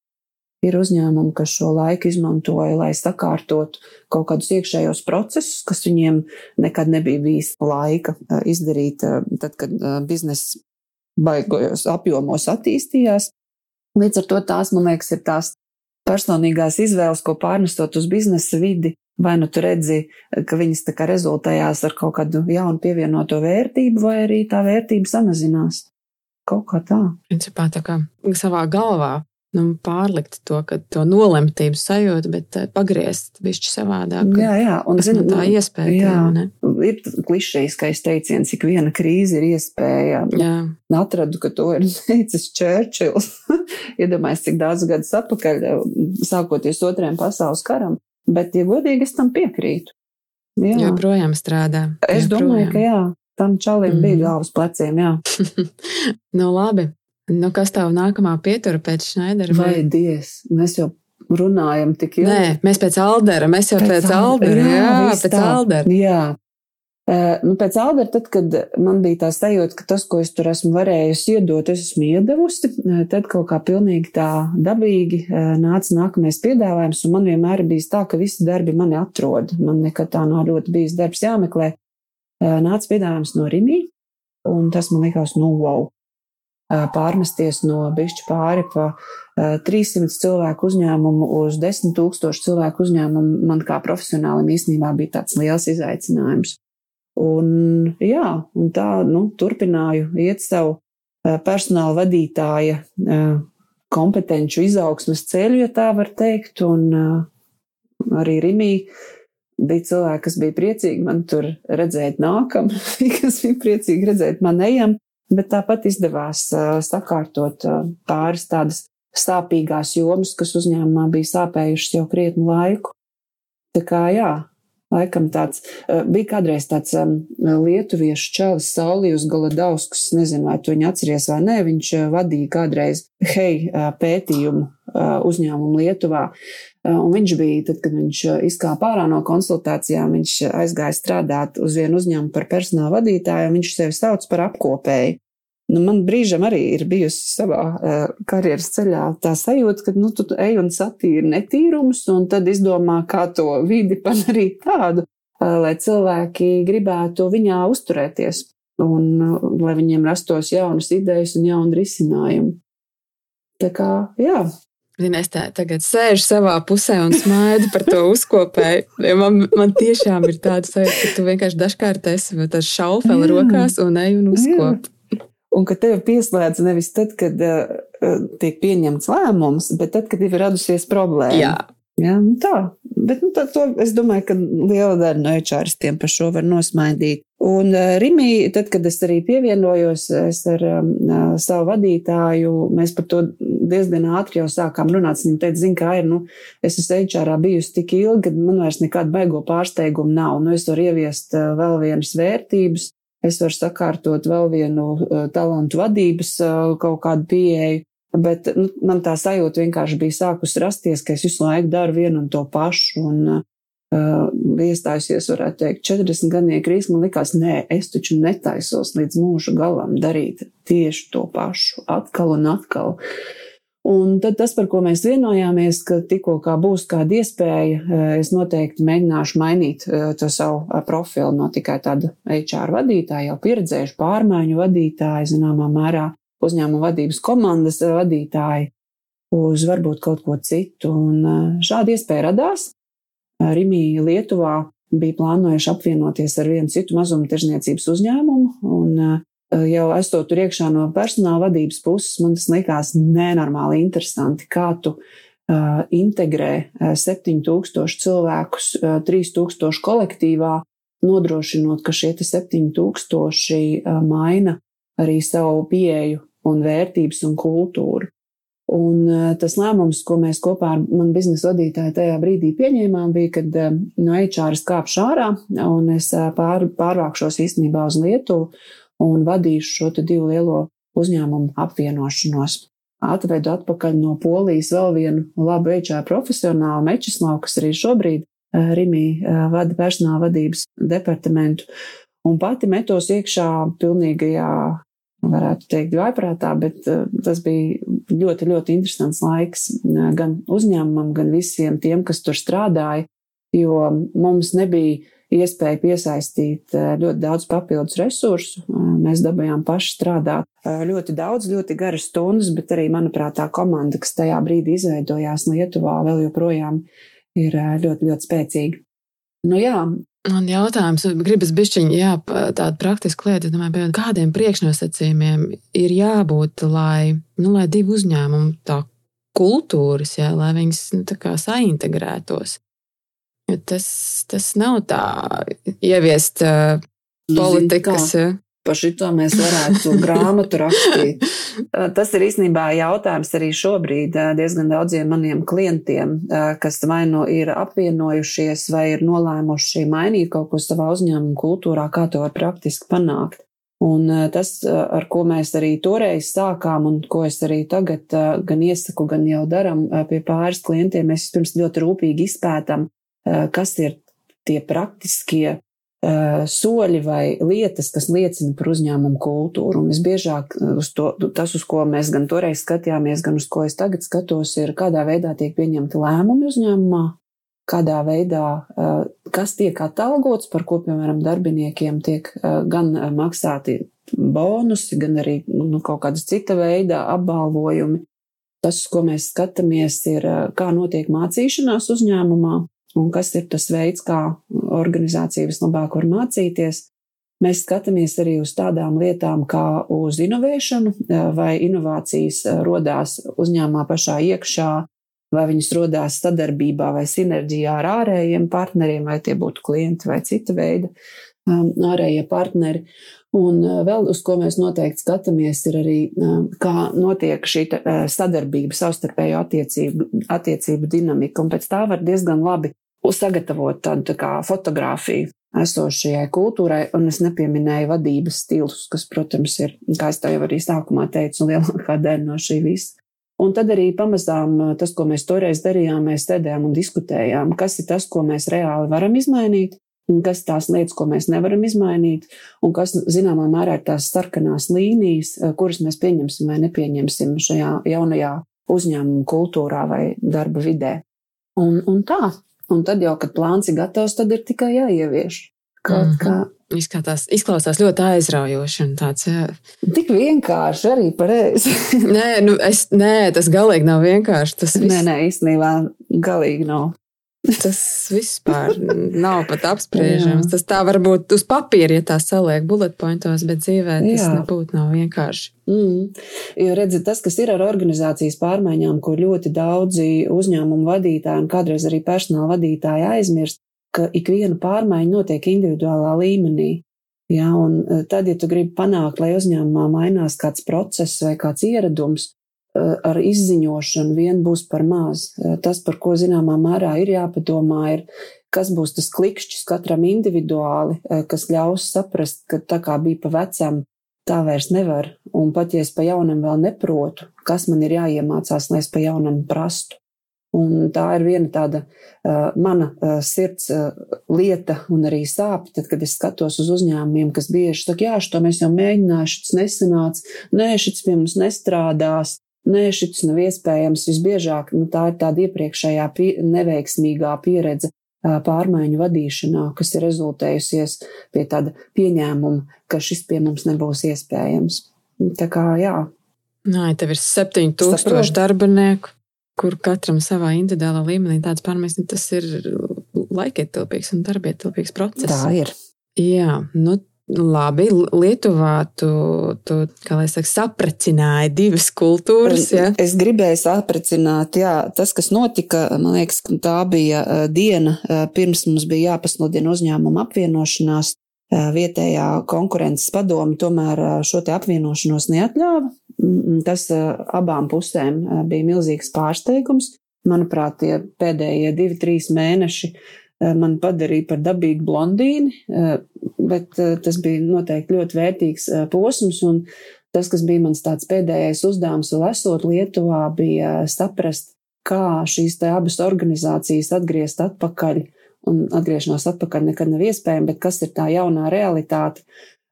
Ir uzņēmumi, kas šo laiku izmantoja, lai sakārtotu kaut kādus iekšējos procesus, kas viņiem nekad nebija bijis laika eh, izdarīt, tad, kad bizness baigojos apjomos attīstījās. Līdz ar to tās, man liekas, ir tās personīgās izvēles, ko pārnestot uz biznesa vidi, Vai nu tu redzi, ka viņas tā kā rezultējās ar kaut kādu jaunu pievienoto vērtību, vai arī tā vērtība samazinās. Kaut kā tā. Principā tā kā savā galvā nu, pārlikt to, to nolemtības sajūtu, bet eh, pagriezt višķi savādāk. Jā, jā, un zin, tā nu, iespēja. Jā, tev, ir klišejiskais teiciens, cik viena krīze ir iespēja. Jā. Atradu, ka to ir teicis Čērčils. Iedomājieties, cik daudz gadus atpakaļ, sākoties otrajam pasaules karam. Bet, ja godīgi, es tam piekrītu. Jā, joprojām strādā. Es joprojām. domāju, ka jā, tam čalim mm. bija galvas pleciem, nu, labi. Nu, kas tev nākamā pietura pēc Šneidera? Vai dievs, mēs jau runājam tik ilgi. Nē, mēs pēc Aldera, mēs jau pēc, pēc Aldera, jā, jā pēc tā. Aldera. Jā. Nu, pēc Albera, tad, kad man bija tā sajūta, ka tas, ko es tur esmu varējusi iedot, es esmu iedevusi, tad kaut kā pilnīgi tā dabīgi nāca nākamais piedāvājums, un man vienmēr ir bijis tā, ka visi darbi mani atrod. Man nekad tā nav ļoti bijis darbs jāmeklē. Nāca piedāvājums no Rimī, un tas man likās, nu, wow! Pārmesties no bišķi pāri pa 300 cilvēku uzņēmumu uz 10 tūkstošu cilvēku uzņēmumu man kā profesionālim īstenībā bija tāds liels izaicinājums. Un, jā, un tā nu, turpināju iet savu personāla vadītāja kompetenci izaugsmas ceļu, ja tā var teikt. Un arī Rimī bija cilvēki, kas bija priecīgi man tur redzēt nākam, kas bija priecīgi redzēt man ejam, bet tāpat izdevās sakārtot pāris tādas sāpīgās jomas, kas uzņēmumā bija sāpējušas jau krietnu laiku. Tā kā jā, Laikam tāds eh, bija kādreiz tāds um, lietuviešu čalis Saulijus Galadausks, nezinu, vai tu viņu atceries vai nē, viņš eh, vadīja kādreiz hei eh, pētījumu uzņēmumu Lietuvā. Un viņš bija, tad, kad viņš izkāpa ārā no konsultācijām, viņš aizgāja strādāt uz vienu uzņēmumu par personāla vadītāju, un viņš sevi sauc par apkopēju. Nu, man brīžam arī ir bijusi savā uh, karjeras ceļā tā sajūta, ka nu, tu ej un satīri netīrumus, un tad izdomā, kā to vidi padarīt tādu, uh, lai cilvēki gribētu viņā uzturēties, un uh, lai viņiem rastos jaunas idejas un jauni risinājumi. Tā kā, jā. Zini, es tā, tagad sēžu savā pusē un smaidu par to uzkopēju. Man, man tiešām ir tāda sajūta, ka tu vienkārši dažkārt esi ar šaufeli rokās un ej un uzkopi un ka tevi pieslēdz nevis tad, kad uh, tiek pieņemts lēmums, bet tad, kad ir radusies problēma. Jā. Jā, nu tā, bet nu, tā, to, es domāju, ka liela daļa no ečāristiem par šo var nosmaidīt. Un uh, Rimī, tad, kad es arī pievienojos, es ar um, savu vadītāju, mēs par to diezgan ātri jau sākām runāt. Viņa teica, zina, kā ir, nu, es esmu ečārā bijusi tik ilgi, ka man vairs nekāda baigo pārsteigumu nav. Nu, es varu ieviest uh, vēl vienas vērtības, es varu sakārtot vēl vienu uh, talantu vadības uh, kaut kādu pieeju. Bet nu, man tā sajūta vienkārši bija sākus rasties, ka es visu laiku daru vienu un to pašu. Un, uh, iestājusies, varētu teikt, 40 gadnieku krīzes, man likās, nē, es taču netaisos līdz mūža galam darīt tieši to pašu, atkal un atkal. Uh, Un tad tas, par ko mēs vienojāmies, ka tikko kā būs kāda iespēja, eh, es noteikti mēģināšu mainīt eh, to savu eh, profilu no tikai tāda HR vadītāja, jau pieredzējuša pārmaiņu vadītāja, zināmā mērā uzņēmuma vadības komandas vadītāja, uz varbūt kaut ko citu. Un šāda iespēja radās. Rimija Lietuvā bija plānojuši apvienoties ar vienu citu mazumtirdzniecības uzņēmumu, un jau esot tur iekšā no personāla vadības puses, man tas likās nenormāli interesanti, kā tu uh, integrē uh, eh, 7000 cilvēkus uh, 3000 kolektīvā, nodrošinot, ka šie 7000 uh, maina arī savu pieeju un vērtības un kultūru. Un uh, tas lēmums, ko mēs kopā ar manu biznesa vadītāju tajā brīdī pieņēmām, bija, kad uh, no HR skāpšu ārā un es pār, pārvākšos īstenībā uz Lietuvu un vadīšu šo divu lielo uzņēmumu apvienošanos. Atvedu atpakaļ no Polijas vēl vienu labu HR profesionālu Mečislau, kas arī šobrīd eh, Rimī eh, vada personāla vadības departamentu, un pati metos iekšā pilnīgajā, varētu teikt, vaiprātā, bet eh, tas bija ļoti, ļoti interesants laiks gan uzņēmumam, gan visiem tiem, kas tur strādāja, jo mums nebija iespēja piesaistīt eh, ļoti daudz papildus resursu. Eh, mēs dabūjām paši strādāt eh, ļoti daudz, ļoti garas stundas, bet arī, manuprāt, tā komanda, kas tajā brīdī izveidojās Lietuvā, vēl joprojām ir ļoti, ļoti spēcīga. Nu, jā, Man jautājums, gribas bišķiņi, jā, tāda praktiska lieta, domāju, kādiem priekšnosacījumiem ir jābūt, lai, nu, lai divu uzņēmumu tā kultūras, jā, lai viņas nu, tā saintegrētos. Tas, tas nav tā ieviest uh, politikas. Zin, Par šito mēs varētu grāmatu rakstīt. Tas ir īstenībā jautājums arī šobrīd diezgan daudziem maniem klientiem, kas vai nu ir apvienojušies, vai ir nolēmuši mainīt kaut ko savā uzņēmuma kultūrā, kā to var praktiski panākt. Un tas, ar ko mēs arī toreiz sākām, un ko es arī tagad gan iesaku, gan jau daram pie pāris klientiem, mēs pirms ļoti rūpīgi izpētam, Eh, kas ir tie praktiskie soļi vai lietas, kas liecina par uzņēmumu kultūru. Un visbiežāk uz to, tas, uz ko mēs gan toreiz skatījāmies, gan uz ko es tagad skatos, ir kādā veidā tiek pieņemti lēmumi uzņēmumā, kādā veidā, kas tiek atalgots, par ko, piemēram, darbiniekiem tiek gan maksāti bonusi, gan arī nu, kaut kāda cita veida apbalvojumi. Tas, ko mēs skatāmies, ir, kā notiek mācīšanās uzņēmumā, un kas ir tas veids, kā organizācija vislabāk var mācīties. Mēs skatāmies arī uz tādām lietām, kā uz inovēšanu, vai inovācijas rodās uzņēmumā pašā iekšā, vai viņas rodās sadarbībā vai sinerģijā ar ārējiem partneriem, vai tie būtu klienti vai cita veida ārējie partneri. Un vēl uz ko mēs noteikti skatāmies, ir arī, kā notiek šī sadarbība, savstarpējo attiecību, attiecību dinamika. Un pēc tā var diezgan labi sagatavot tādu tā kā fotografiju esošajai kultūrai, un es nepieminēju vadības stilus, kas, protams, ir, kā es jau arī sākumā teicu, lielākā daļa no šī visa. Un tad arī pamazām tas, ko mēs toreiz darījām, mēs sēdējām un diskutējām, kas ir tas, ko mēs reāli varam izmainīt, un kas tās lietas, ko mēs nevaram izmainīt, un kas, zināmā mērā, ir tās sarkanās līnijas, kuras mēs pieņemsim vai nepieņemsim šajā jaunajā uzņēmuma kultūrā vai darba vidē. Un, un tā, Un tad jau, kad plāns ir gatavs, tad ir tikai jāievieš. Kaut mm -hmm. kā. Izskatās, izklausās ļoti aizraujoši tāds. Jā. Tik vienkārši arī pareizi. nē, nu es, nē, tas galīgi nav vienkārši. Tas viss... Nē, nē, īstenībā galīgi nav. Tas vispār nav pat apspriežams. Tas tā var būt uz papīra, ja tā saliek bullet pointos, bet dzīvē tas Jā. nebūtu nav vienkārši. Mm. Jo redziet, tas, kas ir ar organizācijas pārmaiņām, ko ļoti daudzi uzņēmumu vadītāji un kādreiz arī personāla vadītāji aizmirst, ka ikviena pārmaiņa notiek individuālā līmenī. Jā, un eh, tad, ja tu gribi panākt, lai uzņēmumā mainās kāds process vai kāds ieradums, ar izziņošanu vien būs par maz. Eh, tas, par ko zināmā mērā ir jāpadomā, ir, kas būs tas klikšķis katram individuāli, eh, kas ļaus saprast, ka tā kā bija pa vecam, tā vairs nevar. Un pat ja es pa jaunam vēl neprotu, kas man ir jāiemācās, lai es pa jaunam prastu. Un tā ir viena tāda uh, mana uh, sirds uh, lieta un arī sāpe, tad, kad es skatos uz uzņēmumiem, kas bieži saka, jā, šo mēs jau mēģinājām, šis nesanāca, nē, šis pie mums nestrādās, Nē, šis nav iespējams. Visbiežāk nu, tā ir tāda iepriekšējā pie, neveiksmīgā pieredze pārmaiņu vadīšanā, kas ir rezultējusies pie tāda pieņēmuma, ka šis pie mums nebūs iespējams. Tā kā jā. Nē, tev ir 7000 darbinieku, kur katram savā individuālā līmenī tāds pārmaiņas, nu, tas ir laikietilpīgs un darbietilpīgs process. Tā ir. Jā, nu Labi, Lietuvā tu, tu saka, saprecināji divas kultūras. Ja? Es gribēju saprecināt, jā, tas, kas notika, man liekas, tā bija diena, pirms mums bija jāpasludina uzņēmuma apvienošanās. Vietējā konkurences padome tomēr šo apvienošanos neatļāva. Tas abām pusēm bija milzīgs pārsteigums. Manuprāt, tie pēdējie divi, trīs mēneši man padarīja par dabīgu blondīni, bet eh, tas bija noteikti ļoti vērtīgs eh, posms. Tas, kas bija mans pēdējais uzdevums, vēl esot Lietuvā, bija saprast, kā šīs abas organizācijas atgriezt atpakaļ. Un atgriešanās atpakaļ nekad nav iespējama, bet kas ir tā jaunā realitāte,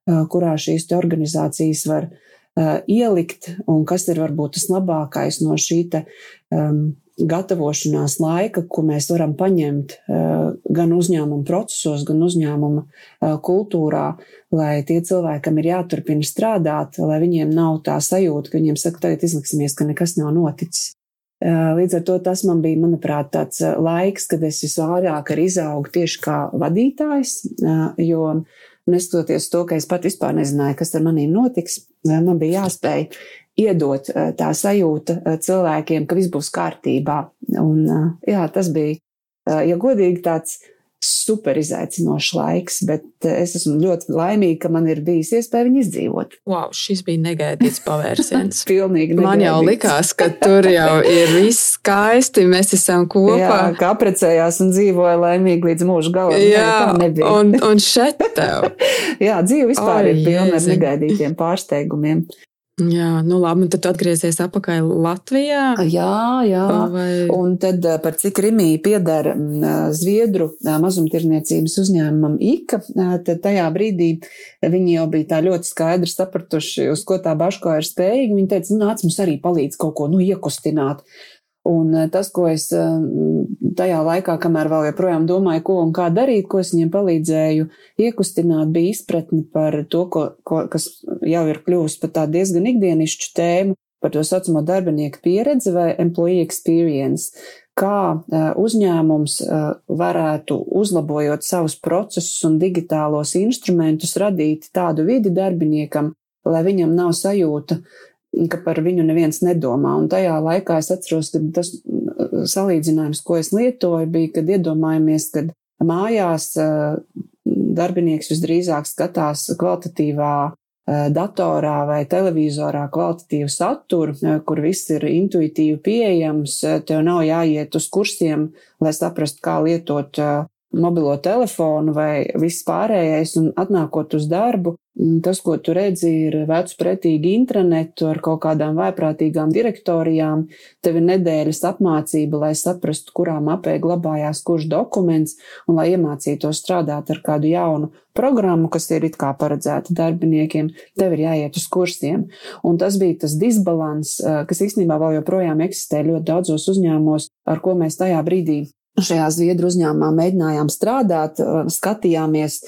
eh, kurā šīs organizācijas var ielikt, un kas ir varbūt tas labākais no šī te, um, gatavošanās laika, ko mēs varam paņemt eh, gan uzņēmuma procesos, gan uzņēmuma eh, kultūrā, lai tie cilvēki, kam ir jāturpina strādāt, lai viņiem nav tā sajūta, ka viņiem saka, tagad izliksimies, ka nekas nav noticis. Eh, līdz ar to tas man bija, manuprāt, tāds laiks, kad es visvairāk arī izaugu tieši kā vadītājs, jo neskatoties to, ka es pat vispār nezināju, kas ar manīm notiks, man bija jāspēj iedot eh, tā sajūta eh, cilvēkiem, ka viss būs kārtībā. Un, eh, jā, tas bija, ja godīgi, tāds super izaicinošs laiks, bet es esmu ļoti laimīga, ka man ir bijis iespēja viņu izdzīvot. Wow, šis bija negaidīts pavērsiens. Pilnīgi negaidīts. Man jau likās, ka tur jau ir viss skaisti, mēs esam kopā. Jā, kā aprecējās un dzīvoja laimīgi līdz mūža galam. Jā, ne, un, un šeit tev. Jā, dzīve vispār Oi, ir pilna ar negaidītiem pārsteigumiem. Jā, nu labi, un tad atgriezies atpakaļ Latvijā. Jā, jā. Vai... Un tad par cik Rimija piedara Zviedru mazumtirniecības uzņēmumam IKA, tad tajā brīdī viņi jau bija tā ļoti skaidri sapratuši, uz ko tā Baško ir spējīga. Viņi teica, nu, nāc mums arī palīdz kaut ko, nu, iekustināt. Un eh, tas, ko es eh, tajā laikā, kamēr vēl joprojām domāju, ko un kā darīt, ko es viņiem palīdzēju iekustināt, bija izpratne par to, ko, ko, kas jau ir kļuvusi par tādu diezgan ikdienišķu tēmu, par to saucamo darbinieku pieredzi vai employee experience, kā eh, uzņēmums varētu, uzlabojot savus procesus un digitālos instrumentus, radīt tādu vidi darbiniekam, lai viņam nav sajūta, ka par viņu neviens nedomā. Un tajā laikā es atceros, ka tas mm, salīdzinājums, ko es lietoju, bija, kad iedomājamies, ka mājās darbinieks visdrīzāk skatās kvalitatīvā datorā vai televizorā kvalitatīvu saturu, kur viss ir intuitīvi pieejams, tev nav jāiet uz kursiem, lai saprastu, kā lietot mobilo telefonu vai viss pārējais, un atnākot uz darbu, tas, ko tu redzi, ir vecu pretīgi intranetu ar kaut kādām vaiprātīgām direktorijām. Tev ir nedēļas apmācība, lai saprastu, kurā mapē glabājās kurš dokuments, un lai iemācītos strādāt ar kādu jaunu programmu, kas ir it kā paredzēta darbiniekiem, tev ir jāiet uz kursiem. Un tas bija tas disbalans, kas īstenībā vēl joprojām eksistē ļoti daudzos uzņēmumos, ar ko mēs tajā brīdī šajā Zviedru uzņēmumā mēģinājām strādāt, skatījāmies,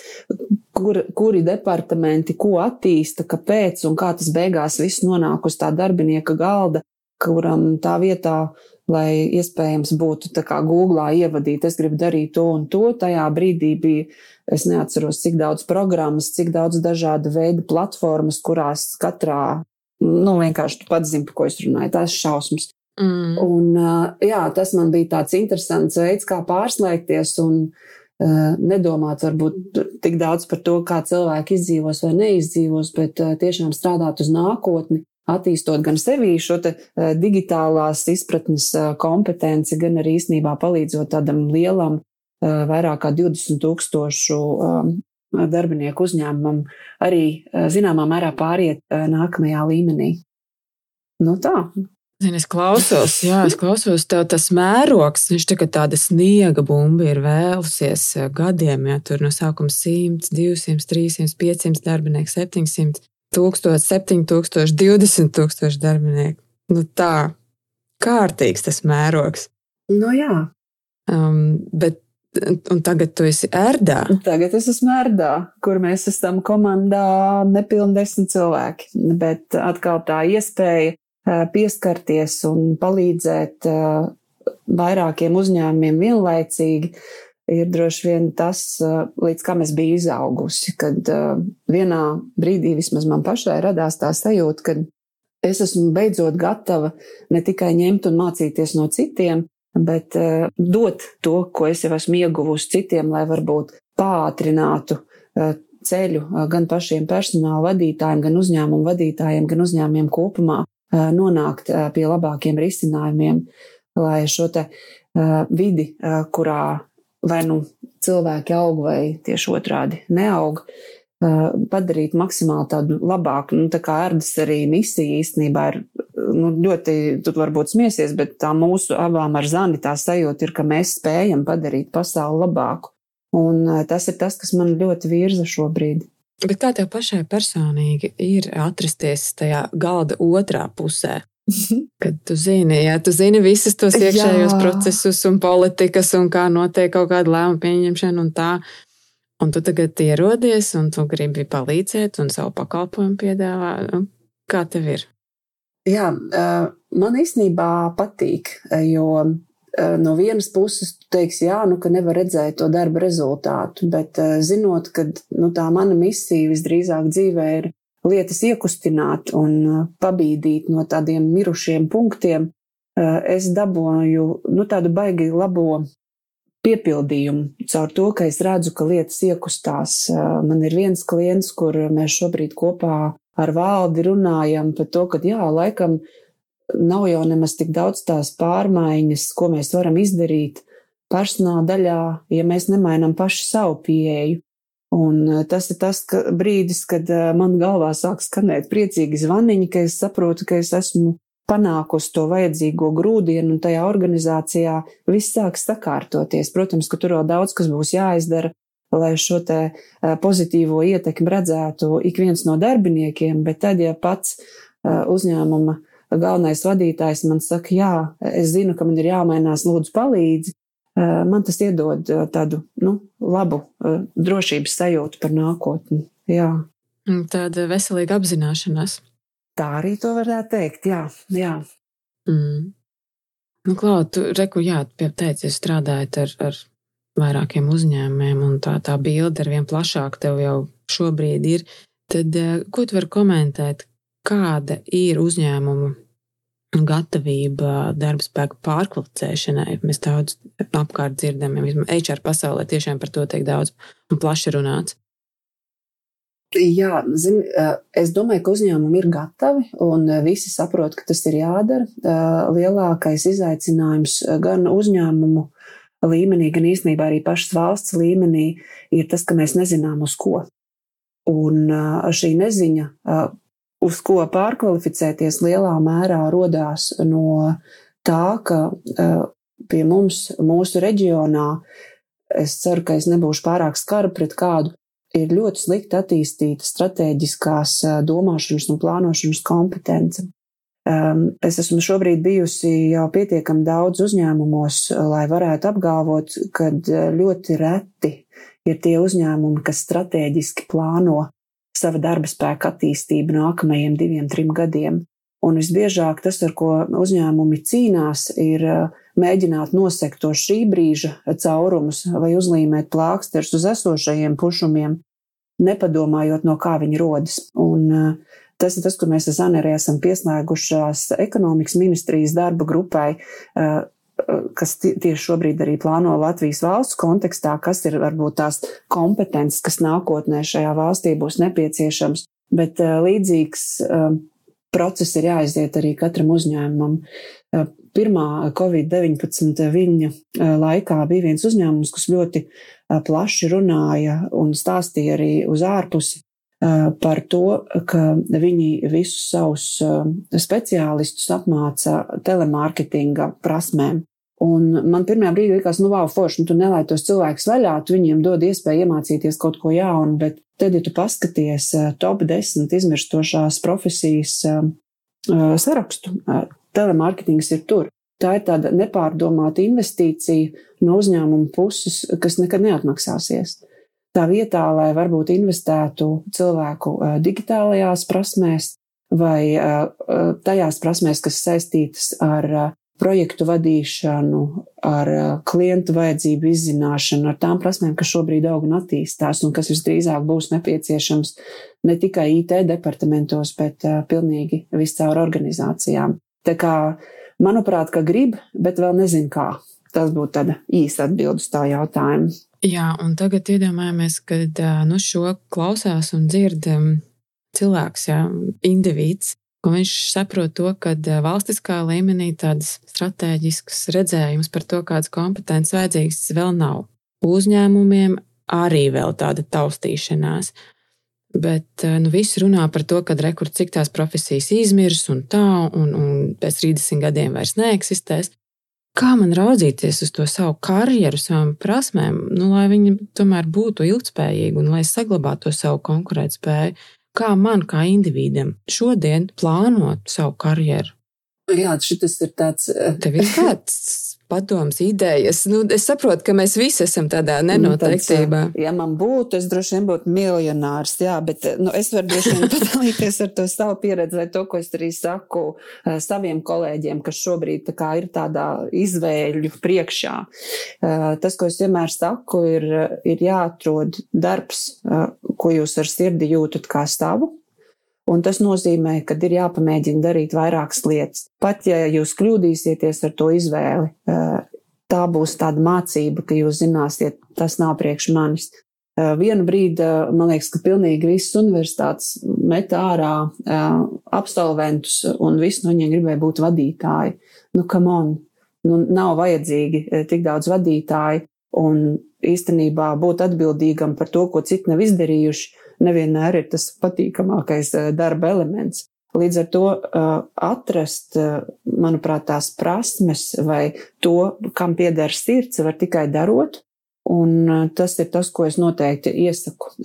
kur, kuri departamenti ko attīsta, kāpēc un kā tas beigās viss nonāk uz tā darbinieka galda, kuram tā vietā, lai iespējams būtu tā kā Googlā ievadīt, es gribu darīt to un to, tajā brīdī bija, es neatceros, cik daudz programmas, cik daudz dažāda veida platformas, kurās katrā, nu, vienkārši tu pats zini, par ko es runāju, tās šausmas. Mm. Un, jā, tas man bija tāds interesants veids, kā pārslēgties un nedomāt varbūt tik daudz par to, kā cilvēki izdzīvos vai neizdzīvos, bet tiešām strādāt uz nākotni, attīstot gan sevī šo digitālās izpratnes kompetenci, gan arī īstenībā palīdzot tādam lielam, vairāk kā 20 tūkstošu darbinieku uzņēmumam arī zināmā mērā pāriet nākamajā līmenī. Nu tā, Zini, es klausos, jā, es klausos, tev tas mērogs, viņš tā kā tāda sniega bumba ir vēlusies eh, gadiem, ja tur no sākuma 100, 200, 300, 500 darbinieku, 700, 1000, 7000, 20 tūkstoši darbinieku. Nu tā, kārtīgs tas mērogs. Nu jā. Um, bet Un tagad tu esi ērdā. Tagad es esmu ērdā, kur mēs esam komandā nepilni desmit cilvēki. Bet atkal tā iespēja pieskarties un palīdzēt vairākiem uzņēmumiem vienlaicīgi, ir droši vien tas, līdz kam es biju izaugusi. Kad vienā brīdī vismaz man pašai radās tā sajūta, ka es esmu beidzot gatava ne tikai ņemt un mācīties no citiem, bet dot to, ko es jau esmu ieguvusi citiem, lai varbūt pātrinātu ceļu gan pašiem personāla vadītājiem, gan uzņēmumu vadītājiem, gan uzņēmumiem kopumā nonākt pie labākiem risinājumiem, lai šo te vidi, kurā vai nu cilvēki aug vai tieši otrādi neaug, padarīt maksimāli tādu labāku. Nu, tā kā ērdas arī misija īstenībā ir nu, ļoti, tu varbūt smiesies, bet tā mūsu abām ar Zani tā sajūta ir, ka mēs spējam padarīt pasauli labāku. Un tas ir tas, kas man ļoti virza šobrīd. Bet kā tev pašai personīgi ir atrasties tajā galda otrā pusē? Kad tu zini, ja tu zini visus tos iekšējos Jā. procesus un politikas un kā notiek kaut kāda lēmuma pieņemšana un tā, un tu tagad ierodies un tu gribi palīdzēt un savu pakalpojumu piedāvā, nu, kā tev ir? Jā, man īstenībā patīk, jo Eh, no vienas puses tu teiksi, jā, nu, ka nevar redzēt to darba rezultātu, bet eh, zinot, ka nu, tā mana misija visdrīzāk dzīvē ir lietas iekustināt un eh, pabīdīt no tādiem mirušiem punktiem, es dabūju nu, tādu baigi labo piepildījumu caur to, ka es redzu, ka lietas iekustās. Man ir viens klients, kur mēs šobrīd kopā ar valdi runājam par to, ka jā, laikam nav jau nemaz tik daudz tās pārmaiņas, ko mēs varam izdarīt personāla daļā, ja mēs nemainām paši savu pieeju. Un tas ir tas ka brīdis, kad man galvā sāk skanēt priecīgi zvaniņi, ka es saprotu, ka es esmu panākusi to vajadzīgo grūdienu, un tajā organizācijā viss sāks sakārtoties. Protams, ka tur vēl daudz kas būs jāizdara, lai šo te pozitīvo ietekmi redzētu ik viens no darbiniekiem, bet tad, ja pats uzņēmuma galvenais vadītājs man saka, jā, es zinu, ka man ir jāmainās, lūdzu, palīdzi, man tas iedod tādu nu, labu drošības sajūtu par nākotni. Jā. Tāda veselīga apzināšanās. Tā arī to varētu teikt, jā. jā. Mm. Nu, Klaud, tu reku, jā, teici, jūs strādājat ar, ar vairākiem uzņēmumiem, un tā, tā bilde ar vien plašāk tev jau šobrīd ir. Tad, ko tu vari komentēt, kāda ir uzņēmumu gatavība darba spēku pārkvalificēšanai. Mēs daudz apkārt dzirdam, ja HR pasaulē tiešām par to tiek daudz un plaši runāts. Jā, zin, es domāju, ka uzņēmumi ir gatavi un visi saprot, ka tas ir jādara. Lielākais izaicinājums gan uzņēmumu līmenī, gan īstenībā arī pašas valsts līmenī ir tas, ka mēs nezinām uz ko. Un šī neziņa uz ko pārkvalificēties lielā mērā rodās no tā, ka eh, pie mums, mūsu reģionā, es ceru, ka es nebūšu pārāk skara pret kādu, ir ļoti slikti attīstīta strateģiskās eh, domāšanas un plānošanas kompetence. Ehm, es esmu šobrīd bijusi jau pietiekami daudz uzņēmumos, lai varētu apgalvot, ka eh, ļoti reti ir tie uzņēmumi, kas strateģiski plāno sava darba spēka attīstību nākamajiem diviem, trim gadiem. Un visbiežāk tas, ar ko uzņēmumi cīnās, ir mēģināt nosekt to šī brīža caurumus vai uzlīmēt plāksters uz esošajiem pušumiem, nepadomājot, no kā viņi rodas. Un tas ir tas, kur mēs ar Zani arī esam pieslēgušās ekonomikas ministrijas darba grupai, kas tieši šobrīd arī plāno Latvijas valsts kontekstā, kas ir varbūt tās kompetences, kas nākotnē šajā valstī būs nepieciešams. Bet līdzīgs process ir jāaiziet arī katram uzņēmumam. Pirmā Covid-19 viņa laikā bija viens uzņēmums, kas ļoti plaši runāja un stāstīja arī uz ārpusi par to, ka viņi visus savus speciālistus apmāca telemārketinga prasmēm. Un man pirmajā brīdī likās, nu, wow, forši, nu, tu nelaid tos cilvēkus vaļā, tu viņiem dod iespēju iemācīties kaut ko jaunu, bet tad, ja tu paskaties top 10 izmirstošās profesijas sarakstu, telemārketings ir tur. Tā ir tāda nepārdomāta investīcija no uzņēmuma puses, kas nekad neatmaksāsies tā vietā, lai varbūt investētu cilvēku digitālajās prasmēs vai tajās prasmēs, kas saistītas ar projektu vadīšanu, ar klientu vajadzību izzināšanu, ar tām prasmēm, kas šobrīd aug un attīstās un kas visdrīzāk būs nepieciešams ne tikai IT departamentos, bet pilnīgi viscaur organizācijām. Tā kā, manuprāt, ka grib, bet vēl nezinu kā. Tas būtu tāda īsa atbilde uz tā jautājumu. Jā, un tagad iedomājamies, kad nu, šo klausās un dzird cilvēks, jā, indivīds, un viņš saprot to, ka valstiskā līmenī tādas strateģiskas redzējums par to, kādas kompetences vajadzīgas, vēl nav. Uzņēmumiem arī vēl tāda taustīšanās. Bet nu, visi runā par to, ka rekur cik tās profesijas izmirs un tā, un, un pēc 30 gadiem vairs neeksistēs kā man raudzīties uz to savu karjeru, savām prasmēm, nu, lai viņi tomēr būtu ilgspējīgi un lai saglabātu to savu konkurētspēju. Kā man, kā individam, šodien plānot savu karjeru? Jā, šis ir tāds. Tev ir kāds padoms, idejas. Nu, es saprotu, ka mēs visi esam tādā nenoteiktībā. Nu, ja man būtu, es droši vien būtu miljonārs, jā, bet nu, es varu droši vien padalīties ar to savu pieredzi vai to, ko es arī saku uh, saviem kolēģiem, kas šobrīd tā ir tādā izvēļu priekšā. Uh, tas, ko es vienmēr saku, ir, ir jāatrod darbs, uh, ko jūs ar sirdi jūtat kā savu Un tas nozīmē, ka ir jāpamēģina darīt vairākas lietas. Pat ja jūs kļūdīsieties ar to izvēli, eh, tā būs tāda mācība, ka jūs zināsiet, tas nav priekš manis. Eh, vienu brīdi eh, man liekas, ka pilnīgi visas universitātes met ārā absolventus, un visi no viņiem gribēja būt vadītāji. Nu, come on! Nu, nav vajadzīgi tik daudz vadītāju, un īstenībā būt atbildīgam par to, ko citi nav izdarījuši, nevienmēr ir tas patīkamākais darba elements. Līdz ar to atrast, manuprāt, tās prasmes vai to, kam pieder sirds, var tikai darot. Un tas ir tas, ko es noteikti iesaku.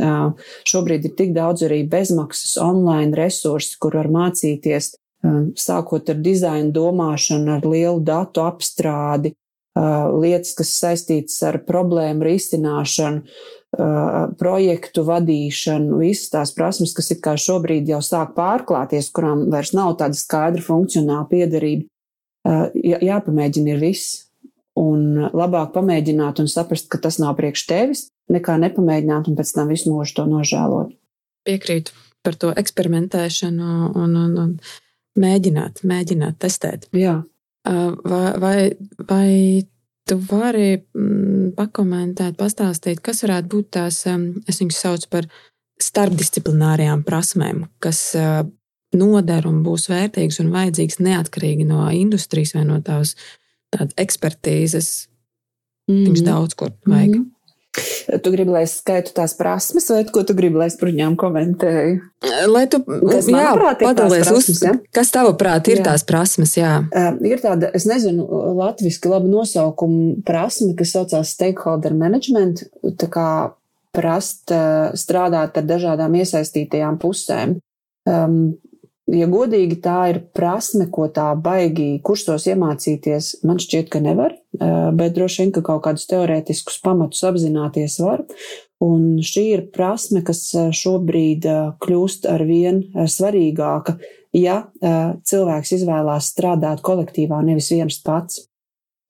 Šobrīd ir tik daudz arī bezmaksas online resursi, kur var mācīties, sākot ar dizainu domāšanu, ar lielu datu apstrādi, lietas, kas saistītas ar problēmu risināšanu, projektu vadīšanu, visas tās prasmes, kas it kā šobrīd jau sāk pārklāties, kurām vairs nav tāda skaidra funkcionāla piederība. Jāpamēģina ir viss. Un labāk pamēģināt un saprast, ka tas nav priekš tevis, nekā nepamēģināt un pēc tam visu mūžu to nožēlot. Piekrītu par to eksperimentēšanu un, un, un mēģināt, mēģināt testēt. Jā. Vai, vai, vai tu vari mm, pakomentēt, pastāstīt, kas varētu būt tās, es viņus saucu par starpdisciplinārajām prasmēm, kas noder un būs vērtīgs un vajadzīgs neatkarīgi no industrijas vai no tās ekspertīzes. Mm -hmm. Viņš daudz kur vajag. Mm -hmm. Tu gribi, lai es skaitu tās prasmes, vai ko tu gribi, lai es par viņām komentēju? Lai tu padalies uz, ja? kas tavuprāt ir jā. tās prasmes, jā. Uh, ir tāda, es nezinu, latviski labi nosaukumu prasme, kas saucās stakeholder management, tā kā prast uh, strādāt ar dažādām iesaistītajām pusēm. Um, ja godīgi, tā ir prasme, ko tā baigi kursos iemācīties. Man šķiet, ka nevar, bet droši vien, ka kaut kādus teorētiskus pamatus apzināties var. Un šī ir prasme, kas šobrīd kļūst ar vien svarīgāka, ja cilvēks izvēlās strādāt kolektīvā, nevis viens pats.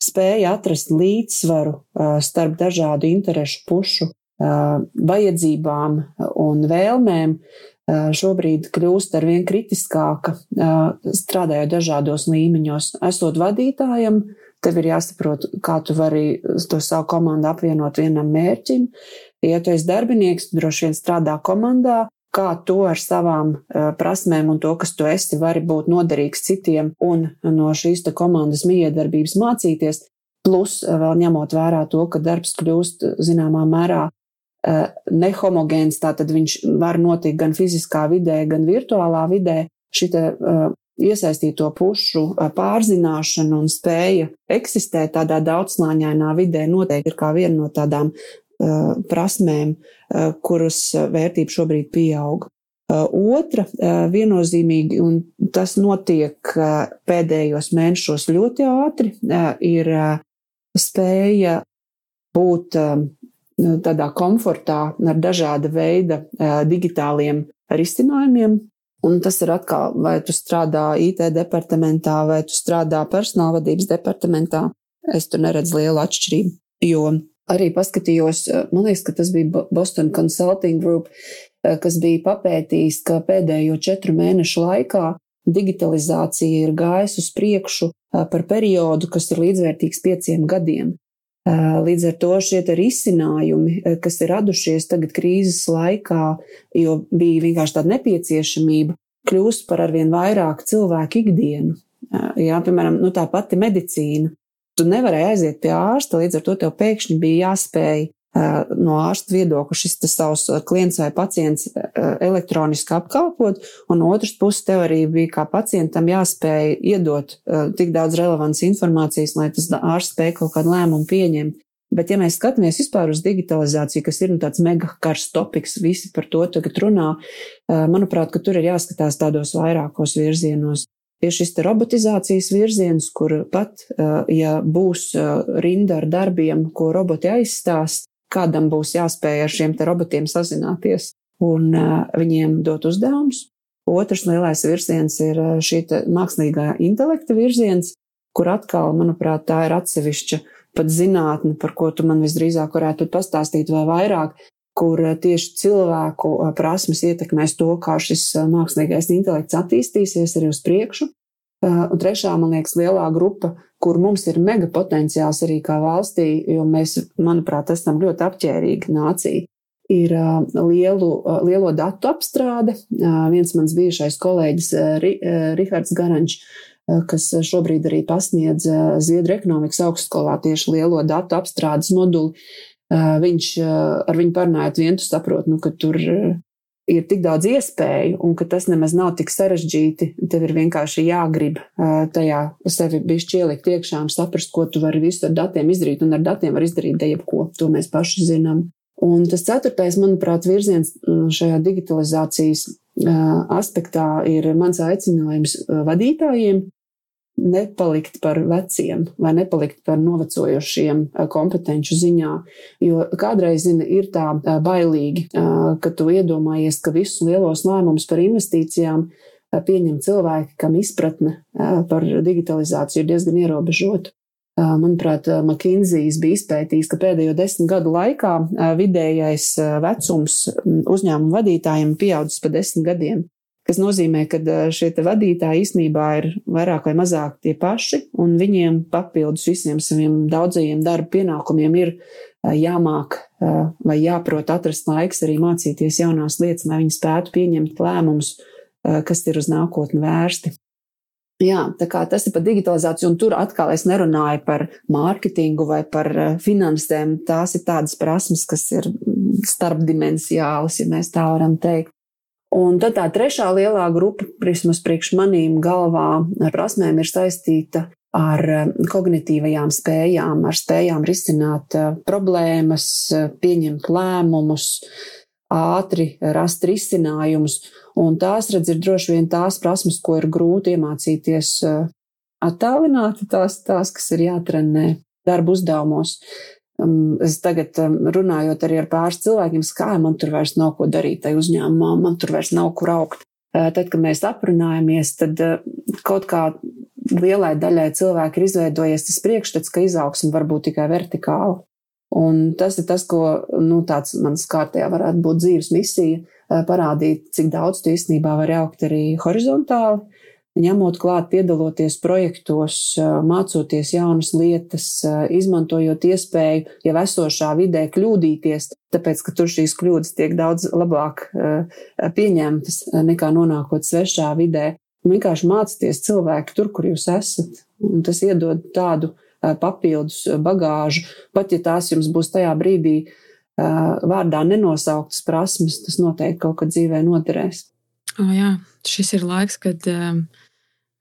Spēja atrast līdzsvaru starp dažādu interešu pušu vajadzībām un vēlmēm šobrīd kļūst ar vien kritiskāka, strādājot dažādos līmeņos. Esot vadītājam, tev ir jāsaprot, kā tu vari to savu komandu apvienot vienam mērķim. Ja tu esi darbinieks, tu droši vien strādā komandā, kā to ar savām prasmēm un to, kas tu esi, vari būt noderīgs citiem un no šīs komandas miedarbības mācīties. Plus, vēl ņemot vērā to, ka darbs kļūst zināmā mērā Eh, nehomogēns, tātad viņš var notikt gan fiziskā vidē, gan virtuālā vidē. Šita uh, iesaistīto pušu eh, pārzināšana un spēja eksistēt tādā daudzslāņainā vidē noteikti ir kā viena no tādām prasmēm, kuras vērtība šobrīd pieaug. Otra viennozīmīgi, un tas notiek pēdējos mēnešos ļoti ātri, ir spēja būt tādā komfortā ar dažāda veida digitāliem risinājumiem. Un tas ir atkal, vai tu strādā IT departamentā, vai tu strādā personāla vadības departamentā. Es tur neredzu lielu atšķirību. Jo arī paskatījos, man liekas, ka tas bija Boston Consulting Group, kas bija papētījis, ka pēdējo četru mēnešu laikā digitalizācija ir gājusi uz priekšu par periodu, kas ir līdzvērtīgs pieciem gadiem. Līdz ar to šie risinājumi, kas ir radušies tagad krīzes laikā, jo bija vienkārši tāda nepieciešamība, kļūst par arvien vairāk cilvēku ikdienu. Jā, piemēram, nu, tā pati medicīna. Tu nevarēji aiziet pie ārsta, līdz ar to tev pēkšņi bija jāspēj no ārsta viedokļa šis savs klients vai pacients elektroniski apkalpot, un no otras puses tev arī bija kā pacientam jāspēj iedot tik daudz relevants informācijas, lai tas ārsts spēj kaut kādu lēmumu pieņemt. Bet, ja mēs skatāmies vispār uz digitalizāciju, kas ir nu, tāds mega karsts topiks, visi par to tagad runā, manuprāt, tur ir jāskatās tādos vairākos virzienos. Ir šis robotizācijas virziens, kur pat, ja būs rinda ar darbiem, ko roboti aizstās, kādam būs jāspēj ar šiem robotiem sazināties un viņiem dot uzdevumus. Otrs lielais virziens ir šī mākslīgā intelekta virziens, kur atkal, manuprāt, tā ir atsevišķa pat zinātne, par ko tu man visdrīzāk varētu pastāstīt vai vairāk, kur tieši cilvēku prasmes ietekmēs to, kā šis mākslīgais intelekts attīstīsies arī uz priekšu. Un trešā, man liekas, lielā grupa, kur mums ir mega potenciāls arī kā valstī, jo mēs, manuprāt, esam ļoti apģērbīgi nācija, ir lielu, lielo datu apstrāde. Viens mans bijušais kolēģis Rihards Garančs, kas šobrīd arī pasniedz Zviedru ekonomikas augstskolā tieši lielo datu apstrādes moduli, viņš ar viņu parunājot, vien tu saproti, nu, ka tur ir tik daudz iespēju, un ka tas nemaz nav tik sarežģīti. Tev ir vienkārši jāgrib tajā sevi bišķi ielikt iekšā un saprast, ko tu vari visu ar datiem izdarīt, un ar datiem var izdarīt jebko. To mēs paši zinām. Un tas ceturtais, manuprāt, virziens šajā digitalizācijas aspektā ir mans aicinājums vadītājiem nepalikt par veciem vai nepalikt par novecojušiem eh, kompetenci ziņā. Jo kādreiz zina, ir tā eh, bailīgi, eh, ka tu iedomājies, ka visus lielos lēmumus par investīcijām pieņem cilvēki, kam izpratne par digitalizāciju ir diezgan ierobežota. Manuprāt, McKinsey's bija izpētījis, ka pēdējo desmit gadu laikā vidējais vecums uzņēmumu vadītājiem pieaudzis pa desmit gadiem kas nozīmē, ka šie vadītāji īstenībā ir vairāk vai mazāk tie paši, un viņiem papildus visiem saviem daudzajiem darba pienākumiem ir jāmāk vai jāprot atrast laiks arī mācīties jaunās lietas, lai viņi spētu pieņemt lēmumus, kas ir uz nākotni vērsti. Jā, tā kā tas ir par digitalizāciju, un tur atkal es nerunāju par mārketingu vai par finansēm. Tās ir tādas prasmes, kas ir starpdimensiālas, ja mēs tā varam teikt. Un tad tā trešā lielā grupa, vismaz priekš manīm galvā, ar prasmēm ir saistīta ar eh, kognitīvajām spējām, ar spējām risināt eh, problēmas, eh, pieņemt lēmumus, ātri rast risinājumus. Un tās, redz, ir droši vien tās prasmes, ko ir grūti iemācīties attālināti, tās, tās kas ir jātrenē darba uzdevumos. Um, es tagad um, runājot arī ar pāris cilvēkiem, kā man tur vairs nav ko darīt tajā uzņēmumā, man tur vairs nav kur augt. Uh, tad, kad mēs aprunājamies, tad uh, kaut kā lielai daļai cilvēku ir izveidojies tas priekšstats, ka izaugsme var būt tikai vertikāla. Un tas ir tas, ko nu, tāds mans kārtējā varētu būt dzīves misija, uh, parādīt, cik daudz tu īstenībā var augt arī horizontāli, ņemot klāt, piedaloties projektos, mācoties jaunas lietas, izmantojot iespēju jau esošā vidē kļūdīties, tāpēc, ka tur šīs kļūdas tiek daudz labāk pieņemtas nekā nonākot svešā vidē. Vienkārši mācīties cilvēku tur, kur jūs esat, un tas iedod tādu papildus bagāžu, pat ja tās jums būs tajā brīdī vārdā nenosauktas prasmes, tas noteikti kaut kad dzīvē noderēs. O, jā, šis ir laiks, kad um,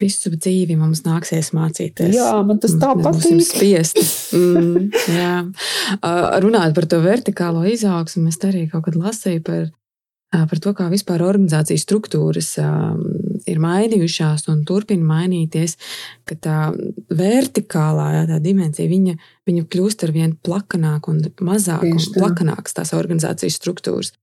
visu dzīvi mums nāksies mācīties. Jā, man tas tā patīk. Spiest. Mm, jā. Runājot par to vertikālo izaugsmu, es arī kaut kad lasīju par, par to, kā vispār organizācijas struktūras ir mainījušās un turpina mainīties, ka tā vertikālā jā, tā dimensija, viņa, viņa kļūst ar vien plakanāk un mazāk Tieši un plakanāks tās organizācijas struktūras.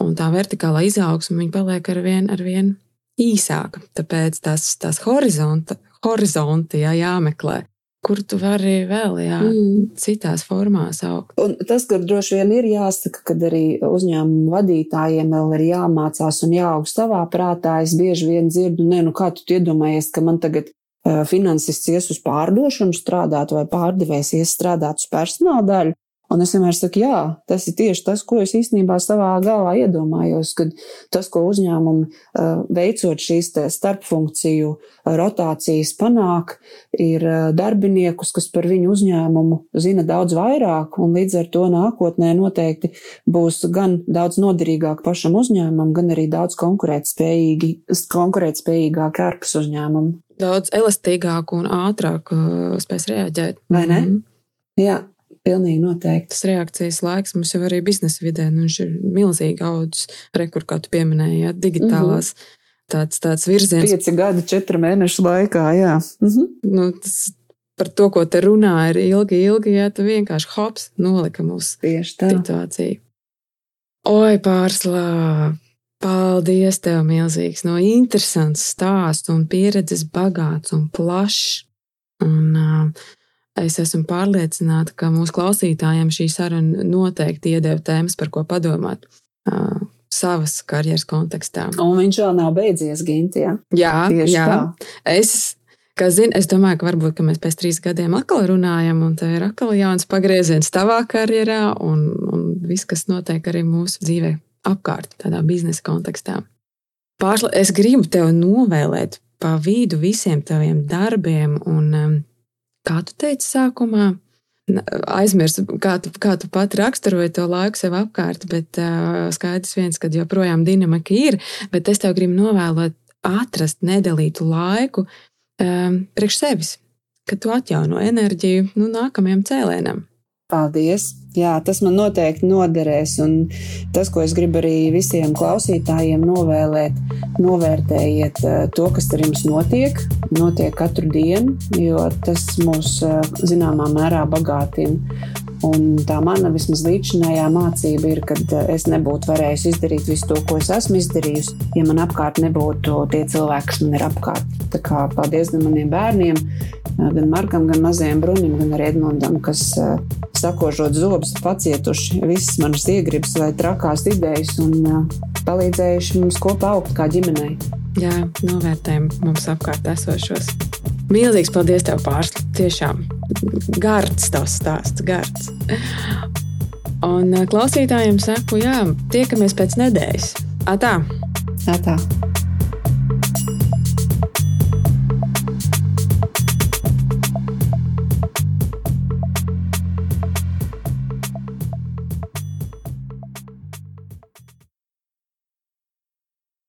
Un tā vertikālā izaugsme, paliek ar vien, ar vien īsāka. Tāpēc tās, tās horizonta, horizonti jā, jāmeklē. Kur tu vari vēl jā, mm. citās formās augt? Un tas, ka droši vien ir jāsaka, ka arī uzņēmumu vadītājiem vēl ir jāmācās un jāaug savā prātā. Es bieži vien dzirdu, ne, nu kā tu iedomājies, ka man tagad uh, finansists ies uz pārdošanu strādāt vai pārdevējs ies strādāt uz personāla daļu. Un es vienmēr saku, jā, tas ir tieši tas, ko es īstenībā savā galvā iedomājos, kad tas, ko uzņēmumi veicot šīs starpfunkciju rotācijas panāk, ir darbiniekus, kas par viņu uzņēmumu zina daudz vairāk, un līdz ar to nākotnē noteikti būs gan daudz noderīgāk pašam uzņēmumam, gan arī daudz konkurētspējīgāk ārpus uzņēmumu. Daudz elastīgāk un ātrāk spēs reaģēt. Vai ne? Mm -hmm. Jā, Pilnīgi noteikti. Tas reakcijas laiks mums jau arī biznesa vidē nu, ir milzīgi audzis. Rekur, kā tu pieminēji, jā, digitālās. Mm -hmm. Tāds, tāds virziens. Pieci gadi, četri mēneši laikā, jā. Mm -hmm. nu, tas, par to, ko te runā, ir ilgi, ilgi, ja tu vienkārši hops nolika mūsu situāciju. Oi, pārslā! Paldies, tev milzīgs, no interesants stāsts un pieredzes bagāts un plašs. Un, uh, Es esmu pārliecināta, ka mūsu klausītājiem šī saruna noteikti iedeva tēmas, par ko padomāt. Uh, savas karjeras kontekstā. Un viņš vēl nav beidzies, Ginti. Ja? Jā, Tieši jā. Tā. Es, kā zinu, es domāju, ka varbūt ka mēs pēc trīs gadiem atkal runājam, un tā ir atkal jauns pagrieziens tavā karjerā, un, un viss, kas notiek arī mūsu dzīvē apkārt, tādā biznesa kontekstā. Pārsla, es gribu tev novēlēt pa vidu visiem taviem darbiem un um, kā tu teici sākumā, aizmirsu, kā tu, kā tu pat raksturoji to laiku sev apkārt, bet uh, skaidrs viens, ka joprojām dinamika ir, bet es tev gribu novēlot atrast nedalītu laiku um, priekš sevis, kad tu atjauno enerģiju nu, nākamajam cēlēnam. Paldies! Jā, tas man noteikti noderēs. Un tas, ko es gribu arī visiem klausītājiem novēlēt, novērtējiet eh, to, kas ar jums notiek. Notiek katru dienu, jo tas mūs eh, zināmā mērā bagātina. Un tā mana vismaz līdzinājā mācība ir, ka eh, es nebūtu varējusi izdarīt visu to, ko es esmu izdarījusi, ja man apkārt nebūtu tie cilvēki, kas man ir apkārt. Tā kā paldies gan maniem bērniem, gan Markam, gan mazajam Brunim, gan arī Edmundam, kas sakožot zobus, pacietuši visas manas iegribas vai trakās idejas un palīdzējuši mums kopā augt kā ģimenei. Jā, novērtējam mums apkārt esošos. Milzīgs paldies tev, Pārsla. Tiešām gards tavs stāsts, gards. Un klausītājiem saku, jā, tiekamies pēc nedēļas. Atā! Atā!